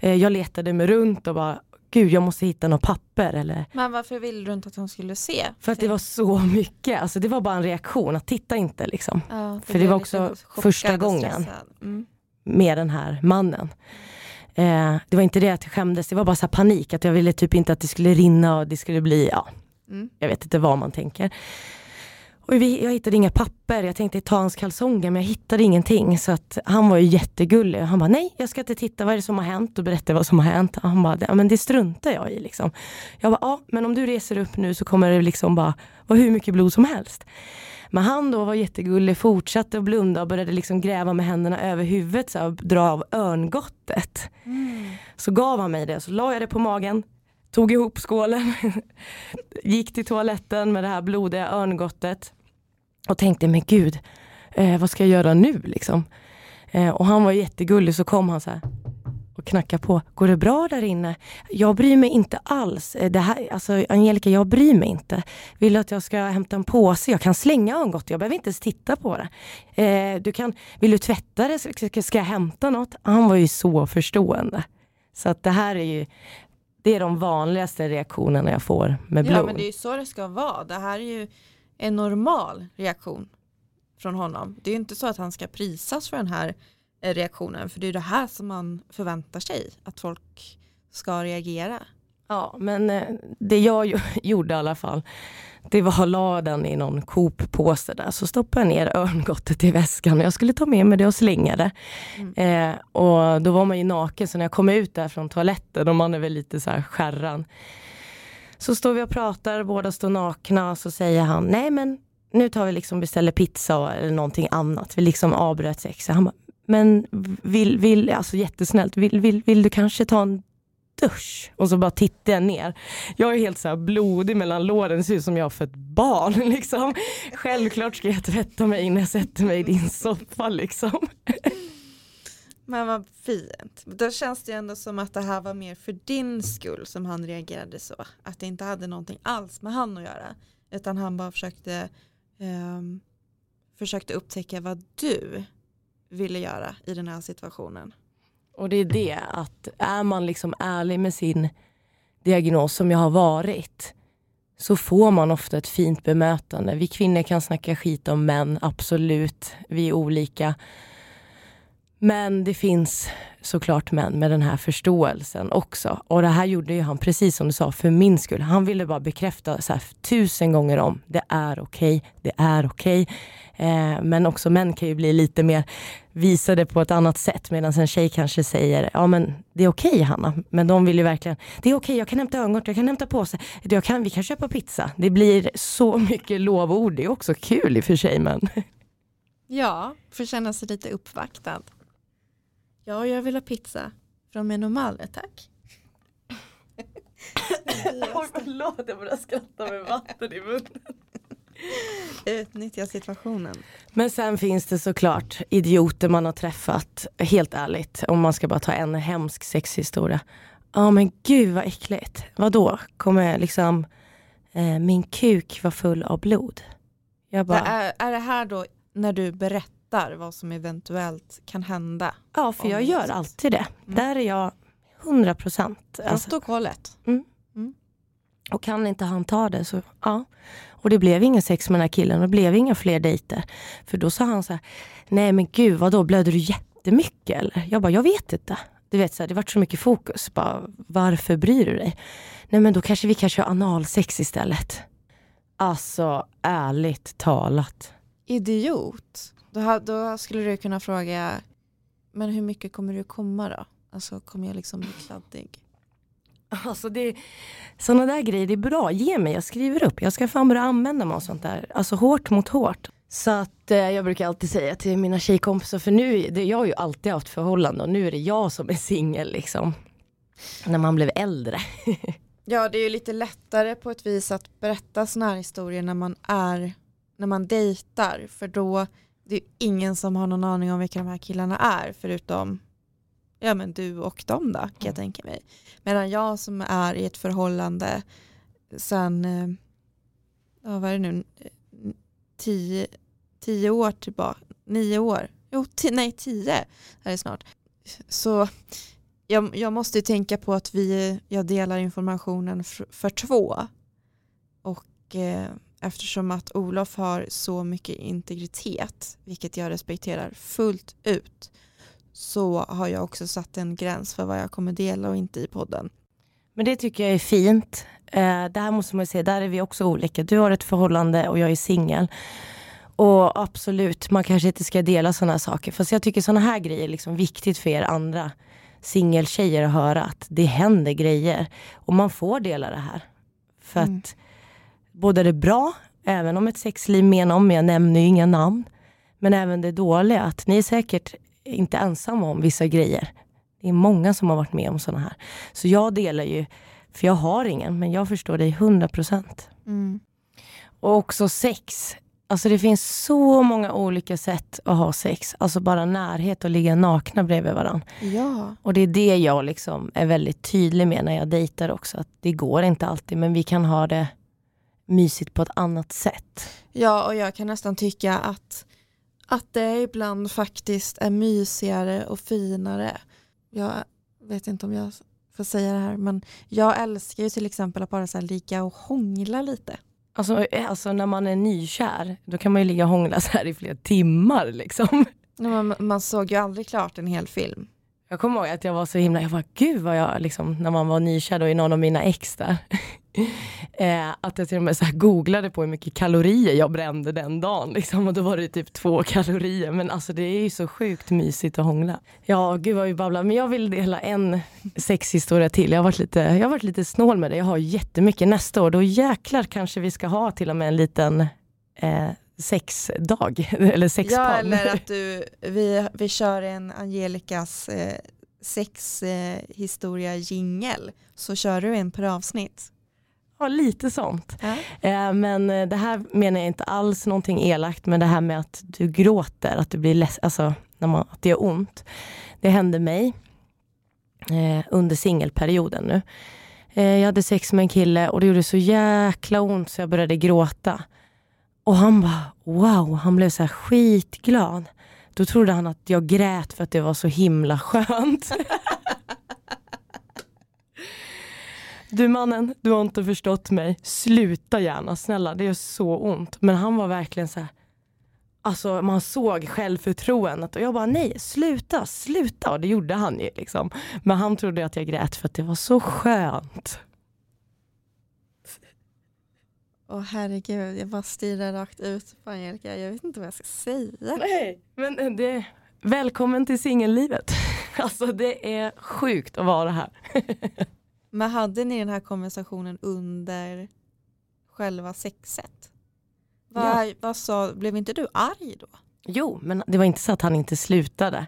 Eh, jag letade mig runt och bara, gud jag måste hitta något papper eller. Men varför ville du inte att hon skulle se? För att det var så mycket, alltså det var bara en reaktion, att titta inte liksom. Ja, för det var också första gången mm. med den här mannen. Eh, det var inte det att jag skämdes, det var bara så panik, att jag ville typ inte att det skulle rinna och det skulle bli, ja, mm. jag vet inte vad man tänker. Och vi, jag hittade inga papper, jag tänkte ta hans kalsonger men jag hittade ingenting. Så att han var ju jättegullig. Han bara, nej jag ska inte titta, vad är det som har hänt? Och berättade vad som har hänt. Han bara, ja men det struntar jag i liksom. Jag bara, ja men om du reser upp nu så kommer det liksom bara vara hur mycket blod som helst. Men han då var jättegullig, fortsatte att blunda och började liksom gräva med händerna över huvudet så här, och dra av örngottet. Mm. Så gav han mig det, så la jag det på magen, tog ihop skålen, gick till toaletten med det här blodiga örngottet och tänkte, men gud, eh, vad ska jag göra nu liksom? Eh, och han var jättegullig, så kom han så här och knackade på. Går det bra där inne? Jag bryr mig inte alls. Eh, det här, alltså, Angelica, jag bryr mig inte. Vill du att jag ska hämta en påse? Jag kan slänga örngott, jag behöver inte ens titta på det. Eh, du kan, vill du tvätta det? Ska, ska jag hämta något? Han var ju så förstående. Så att det här är ju det är de vanligaste reaktionerna jag får med blod. Ja men det är ju så det ska vara. Det här är ju en normal reaktion från honom. Det är ju inte så att han ska prisas för den här eh, reaktionen. För det är det här som man förväntar sig att folk ska reagera. Ja, men eh, det jag gjorde i alla fall, det var att la den i någon Coop-påse där, så stoppade jag ner örngottet i väskan och jag skulle ta med mig det och slänga det. Mm. Eh, och då var man ju naken, så när jag kom ut där från toaletten och man är väl lite så här skärran, så står vi och pratar, båda står nakna och så säger han, nej men nu tar vi liksom beställer pizza eller någonting annat. Vi liksom avbröt sexet. Han bara, men vill, vill, alltså jättesnällt, vill, vill, vill du kanske ta en dusch? Och så bara tittar jag ner. Jag är helt så blodig mellan låren, det ser ut som jag har fött barn. Liksom. Självklart ska jag tvätta mig innan jag sätter mig i din soffa. Liksom. Men vad fint. Då känns det ändå som att det här var mer för din skull som han reagerade så. Att det inte hade någonting alls med han att göra. Utan han bara försökte, um, försökte upptäcka vad du ville göra i den här situationen. Och det är det att är man liksom ärlig med sin diagnos som jag har varit så får man ofta ett fint bemötande. Vi kvinnor kan snacka skit om män, absolut. Vi är olika. Men det finns såklart män med den här förståelsen också. Och det här gjorde ju han, precis som du sa, för min skull. Han ville bara bekräfta så här, tusen gånger om, det är okej, okay, det är okej. Okay. Eh, men också män kan ju bli lite mer visade på ett annat sätt medan en tjej kanske säger, ja men det är okej okay, Hanna. Men de vill ju verkligen, det är okej, jag kan hämta örngott, jag kan hämta påse, jag kan, vi kan köpa pizza. Det blir så mycket lovord, det är också kul i och för sig men. Ja, får känna sig lite uppvaktad. Ja, jag vill ha pizza från Menomale, tack. Oj, förlåt, jag började skratta med vatten i munnen. Utnyttja situationen. Men sen finns det såklart idioter man har träffat, helt ärligt, om man ska bara ta en hemsk sexhistoria. Ja men gud vad äckligt. Vadå? Kommer liksom eh, min kuk var full av blod? Jag bara, är, är det här då när du berättar vad som eventuellt kan hända. Ja, för jag gör alltid det. Mm. Där är jag 100 procent. Alltså. Protokollet. Mm. Och kan inte han ta det så ja. Och det blev ingen sex med den här killen och det blev inga fler dejter. För då sa han så här, nej men gud vadå blöder du jättemycket eller? Jag bara, jag vet inte. Du vet, så här, det vart så mycket fokus. Bara, varför bryr du dig? Nej men då kanske vi kan köra analsex istället. Alltså ärligt talat. Idiot. Då, då skulle du kunna fråga, men hur mycket kommer du komma då? Alltså kommer jag liksom bli kladdig? Alltså det, sådana där grejer, det är bra. Ge mig, jag skriver upp. Jag ska fan börja använda mig av sånt där. Alltså hårt mot hårt. Så att eh, jag brukar alltid säga till mina tjejkompisar, för nu, det, jag har ju alltid haft förhållande och nu är det jag som är singel liksom. När man blev äldre. ja, det är ju lite lättare på ett vis att berätta sådana här historier när man är, när man dejtar. För då det är ingen som har någon aning om vilka de här killarna är förutom ja, men du och dem då kan jag mm. tänka mig. Medan jag som är i ett förhållande sen, eh, ja, vad är det nu, tio, tio år tillbaka, nio år, jo nej tio är det snart. Så jag, jag måste tänka på att vi, jag delar informationen för, för två. Och eh, eftersom att Olof har så mycket integritet, vilket jag respekterar fullt ut, så har jag också satt en gräns för vad jag kommer dela och inte i podden. Men det tycker jag är fint. Eh, där måste man säga, där är vi också olika. Du har ett förhållande och jag är singel. Och absolut, man kanske inte ska dela sådana här saker. Fast jag tycker sådana här grejer är liksom viktigt för er andra singeltjejer att höra att det händer grejer. Och man får dela det här. För mm. att både det bra, även om ett sexliv menar om, jag nämner ju inga namn. Men även det dåliga, att ni är säkert inte ensamma om vissa grejer. Det är många som har varit med om sådana här. Så jag delar ju, för jag har ingen, men jag förstår dig 100 procent. Mm. Och också sex. Alltså det finns så många olika sätt att ha sex. Alltså bara närhet och ligga nakna bredvid varandra. Ja. Och det är det jag liksom är väldigt tydlig med när jag dejtar också. Att det går inte alltid, men vi kan ha det mysigt på ett annat sätt. Ja, och jag kan nästan tycka att, att det ibland faktiskt är mysigare och finare. Jag vet inte om jag får säga det här, men jag älskar ju till exempel att bara så ligga och hångla lite. Alltså, eh, alltså när man är nykär, då kan man ju ligga och hångla så här i flera timmar liksom. Man, man såg ju aldrig klart en hel film. Jag kommer ihåg att jag var så himla, jag var gud vad jag liksom, när man var nykär då i någon av mina ex där eh, att jag till och med så googlade på hur mycket kalorier jag brände den dagen. Liksom, och då var det typ två kalorier. Men alltså det är ju så sjukt mysigt att hångla. Ja, gud vad vi babblar. Men jag vill dela en sexhistoria till. Jag har varit lite, jag har varit lite snål med det. Jag har jättemycket nästa år. Då jäklar kanske vi ska ha till och med en liten eh, sexdag, eller sexpann. Ja, eller att du, vi, vi kör en Angelicas eh, sexhistoria eh, jingel, så kör du en per avsnitt. Ja, lite sånt. Ja. Eh, men eh, det här menar jag inte alls någonting elakt, men det här med att du gråter, att du blir less, alltså när man, att det gör ont. Det hände mig eh, under singelperioden nu. Eh, jag hade sex med en kille och det gjorde så jäkla ont så jag började gråta. Och han bara wow, han blev så här skitglad. Då trodde han att jag grät för att det var så himla skönt. Du mannen, du har inte förstått mig. Sluta gärna, snälla. Det gör så ont. Men han var verkligen så här, Alltså man såg självförtroendet och jag bara nej, sluta, sluta. Och det gjorde han ju liksom. Men han trodde att jag grät för att det var så skönt. Åh herregud, jag bara stirrar rakt ut på Angelica. Jag vet inte vad jag ska säga. Nej, men det, välkommen till singellivet. Alltså det är sjukt att vara här. Men hade ni den här konversationen under själva sexet? Vad, ja. vad sa, blev inte du arg då? Jo, men det var inte så att han inte slutade.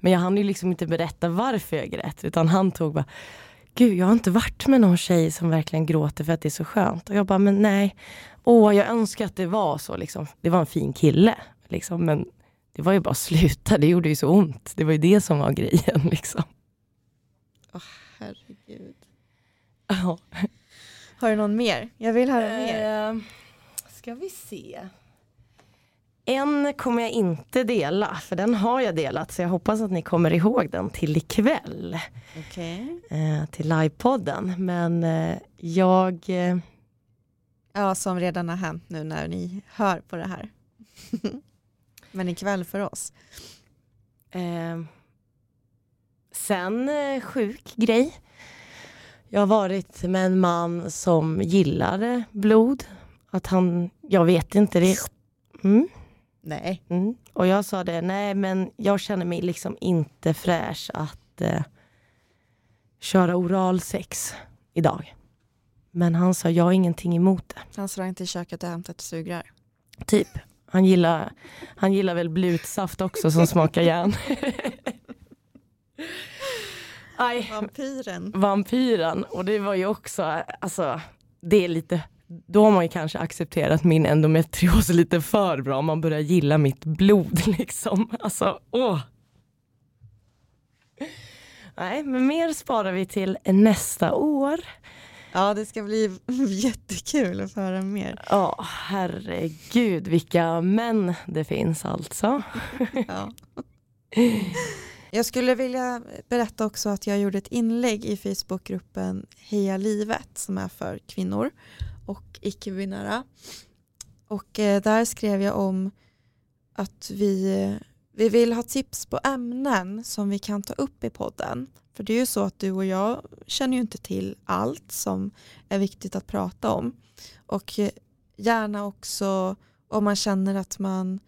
Men jag hann ju liksom inte berätta varför jag grät, utan han tog bara Gud, jag har inte varit med någon tjej som verkligen gråter för att det är så skönt. Och jag bara, men nej. Åh, jag önskar att det var så liksom. Det var en fin kille, liksom. Men det var ju bara att sluta, det gjorde ju så ont. Det var ju det som var grejen liksom. Åh, oh, herregud. Ja. Har du någon mer? Jag vill höra uh, mer. Ska vi se. En kommer jag inte dela, för den har jag delat, så jag hoppas att ni kommer ihåg den till ikväll. Okay. Eh, till livepodden. Men eh, jag... Eh... Ja, som redan har hänt nu när ni hör på det här. Men ikväll för oss. Eh, sen eh, sjuk grej. Jag har varit med en man som gillade blod. Att han, jag vet inte, det... Mm. Nej. Mm. Och jag sa det, nej men jag känner mig liksom inte fräsch att eh, köra oralsex idag. Men han sa, jag har ingenting emot det. Han sa inte i köket och hämtat sugrör? Typ. Han gillar, han gillar väl blutsaft också som smakar järn. Aj. Vampyren. Vampyren. Och det var ju också, alltså, det är lite, då har man ju kanske accepterat min endometrios lite för bra. Man börjar gilla mitt blod liksom. Alltså, åh. Nej, men mer sparar vi till nästa år. Ja, det ska bli jättekul att få höra mer. Ja, herregud vilka män det finns alltså. Ja. Jag skulle vilja berätta också att jag gjorde ett inlägg i Facebookgruppen Heja livet som är för kvinnor och icke-binära. Och eh, där skrev jag om att vi, eh, vi vill ha tips på ämnen som vi kan ta upp i podden. För det är ju så att du och jag känner ju inte till allt som är viktigt att prata om. Och eh, gärna också om man känner att man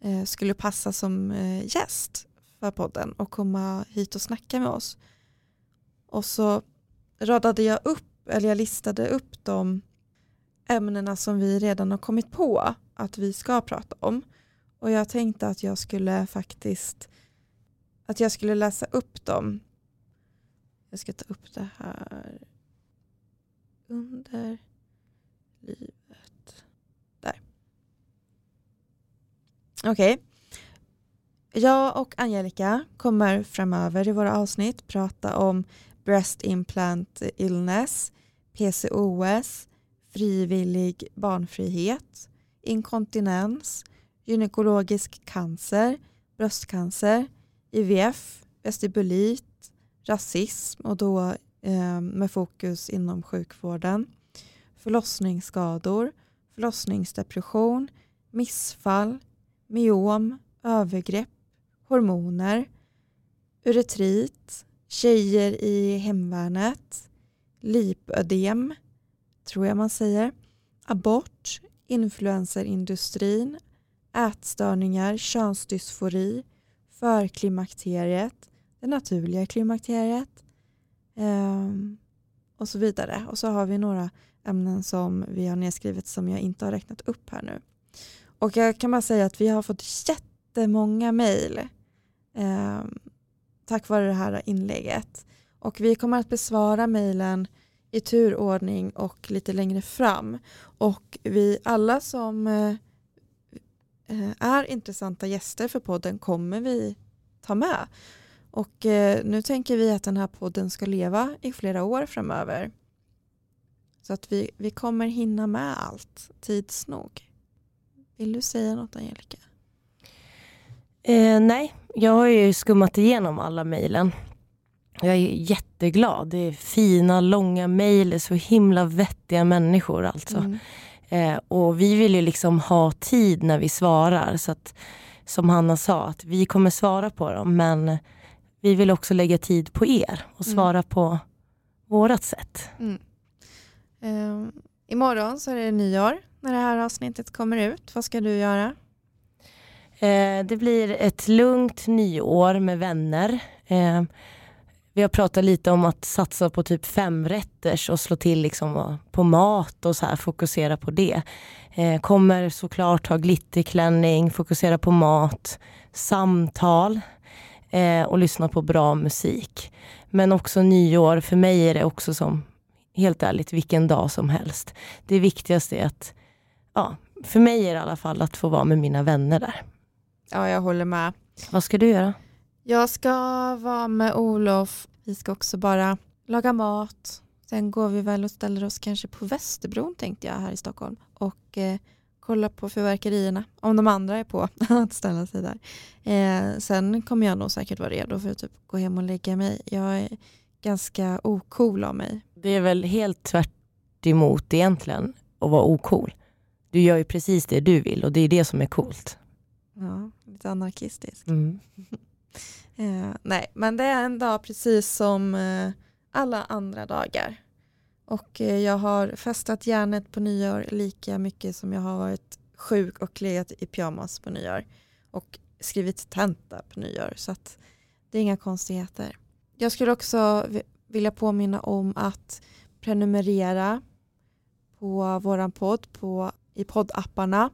eh, skulle passa som eh, gäst för podden och komma hit och snacka med oss. Och så radade jag upp, eller jag listade upp de ämnena som vi redan har kommit på att vi ska prata om. Och jag tänkte att jag skulle faktiskt att jag skulle läsa upp dem. Jag ska ta upp det här under livet. Där. Okej. Okay. Jag och Angelica kommer framöver i våra avsnitt prata om breast implant illness, PCOS, frivillig barnfrihet, inkontinens, gynekologisk cancer, bröstcancer, IVF, vestibulit, rasism och då eh, med fokus inom sjukvården, förlossningsskador, förlossningsdepression, missfall, myom, övergrepp, hormoner, uretrit, tjejer i hemvärnet, lipödem, tror jag man säger, abort, influencerindustrin, ätstörningar, könsdysfori, förklimakteriet, det naturliga klimakteriet eh, och så vidare. Och så har vi några ämnen som vi har nedskrivet som jag inte har räknat upp här nu. Och jag kan bara säga att vi har fått jättemånga mejl eh, tack vare det här inlägget. Och vi kommer att besvara mejlen i turordning och lite längre fram. Och vi alla som eh, eh, är intressanta gäster för podden kommer vi ta med. Och eh, nu tänker vi att den här podden ska leva i flera år framöver. Så att vi, vi kommer hinna med allt tids nog. Vill du säga något Angelica? Eh, nej, jag har ju skummat igenom alla mejlen. Jag är jätteglad. Det är fina, långa mejl, så himla vettiga människor alltså. Mm. Eh, och vi vill ju liksom ha tid när vi svarar. Så att, som Hanna sa, att vi kommer svara på dem men vi vill också lägga tid på er och mm. svara mm. på vårat sätt. Mm. Eh, imorgon så är det nyår när det här avsnittet kommer ut. Vad ska du göra? Eh, det blir ett lugnt nyår med vänner. Eh, vi har pratat lite om att satsa på typ femrätters och slå till liksom på mat och så här, fokusera på det. Eh, kommer såklart ha glitterklänning, fokusera på mat, samtal eh, och lyssna på bra musik. Men också nyår, för mig är det också som, helt ärligt, vilken dag som helst. Det viktigaste är att, ja, för mig är det i alla fall att få vara med mina vänner där. Ja, jag håller med. Vad ska du göra? Jag ska vara med Olof. Vi ska också bara laga mat. Sen går vi väl och ställer oss kanske på Västerbron tänkte jag här i Stockholm och eh, kolla på fyrverkerierna. Om de andra är på att ställa sig där. Eh, sen kommer jag nog säkert vara redo för att typ gå hem och lägga mig. Jag är ganska ocool av mig. Det är väl helt tvärt emot egentligen att vara ocool. Du gör ju precis det du vill och det är det som är coolt. Ja, lite anarkistisk. Mm. eh, nej, men det är en dag precis som eh, alla andra dagar. Och eh, jag har festat hjärnet på nyår lika mycket som jag har varit sjuk och legat i pyjamas på nyår. Och skrivit tenta på nyår. Så att det är inga konstigheter. Jag skulle också vilja påminna om att prenumerera på våran podd på, i poddapparna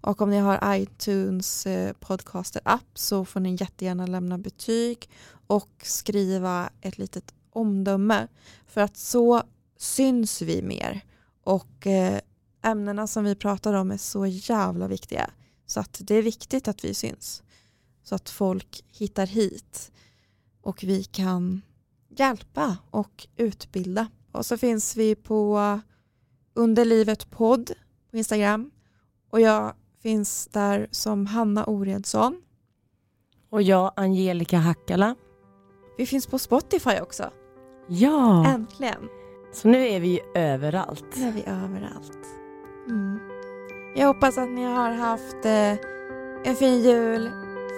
och om ni har iTunes eh, podcaster app så får ni jättegärna lämna betyg och skriva ett litet omdöme. För att så syns vi mer. Och eh, ämnena som vi pratar om är så jävla viktiga. Så att det är viktigt att vi syns. Så att folk hittar hit. Och vi kan hjälpa och utbilda. Och så finns vi på Underlivet podd på Instagram. Och jag finns där som Hanna Oredsson. Och jag Angelica Hackala. Vi finns på Spotify också. Ja! Äntligen! Så nu är vi överallt. Nu är vi överallt. Mm. Jag hoppas att ni har haft eh, en fin jul,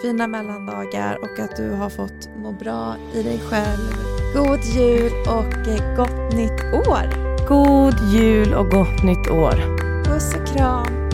fina mellandagar och att du har fått må bra i dig själv. God jul och eh, gott nytt år! God jul och gott nytt år! Puss och kram!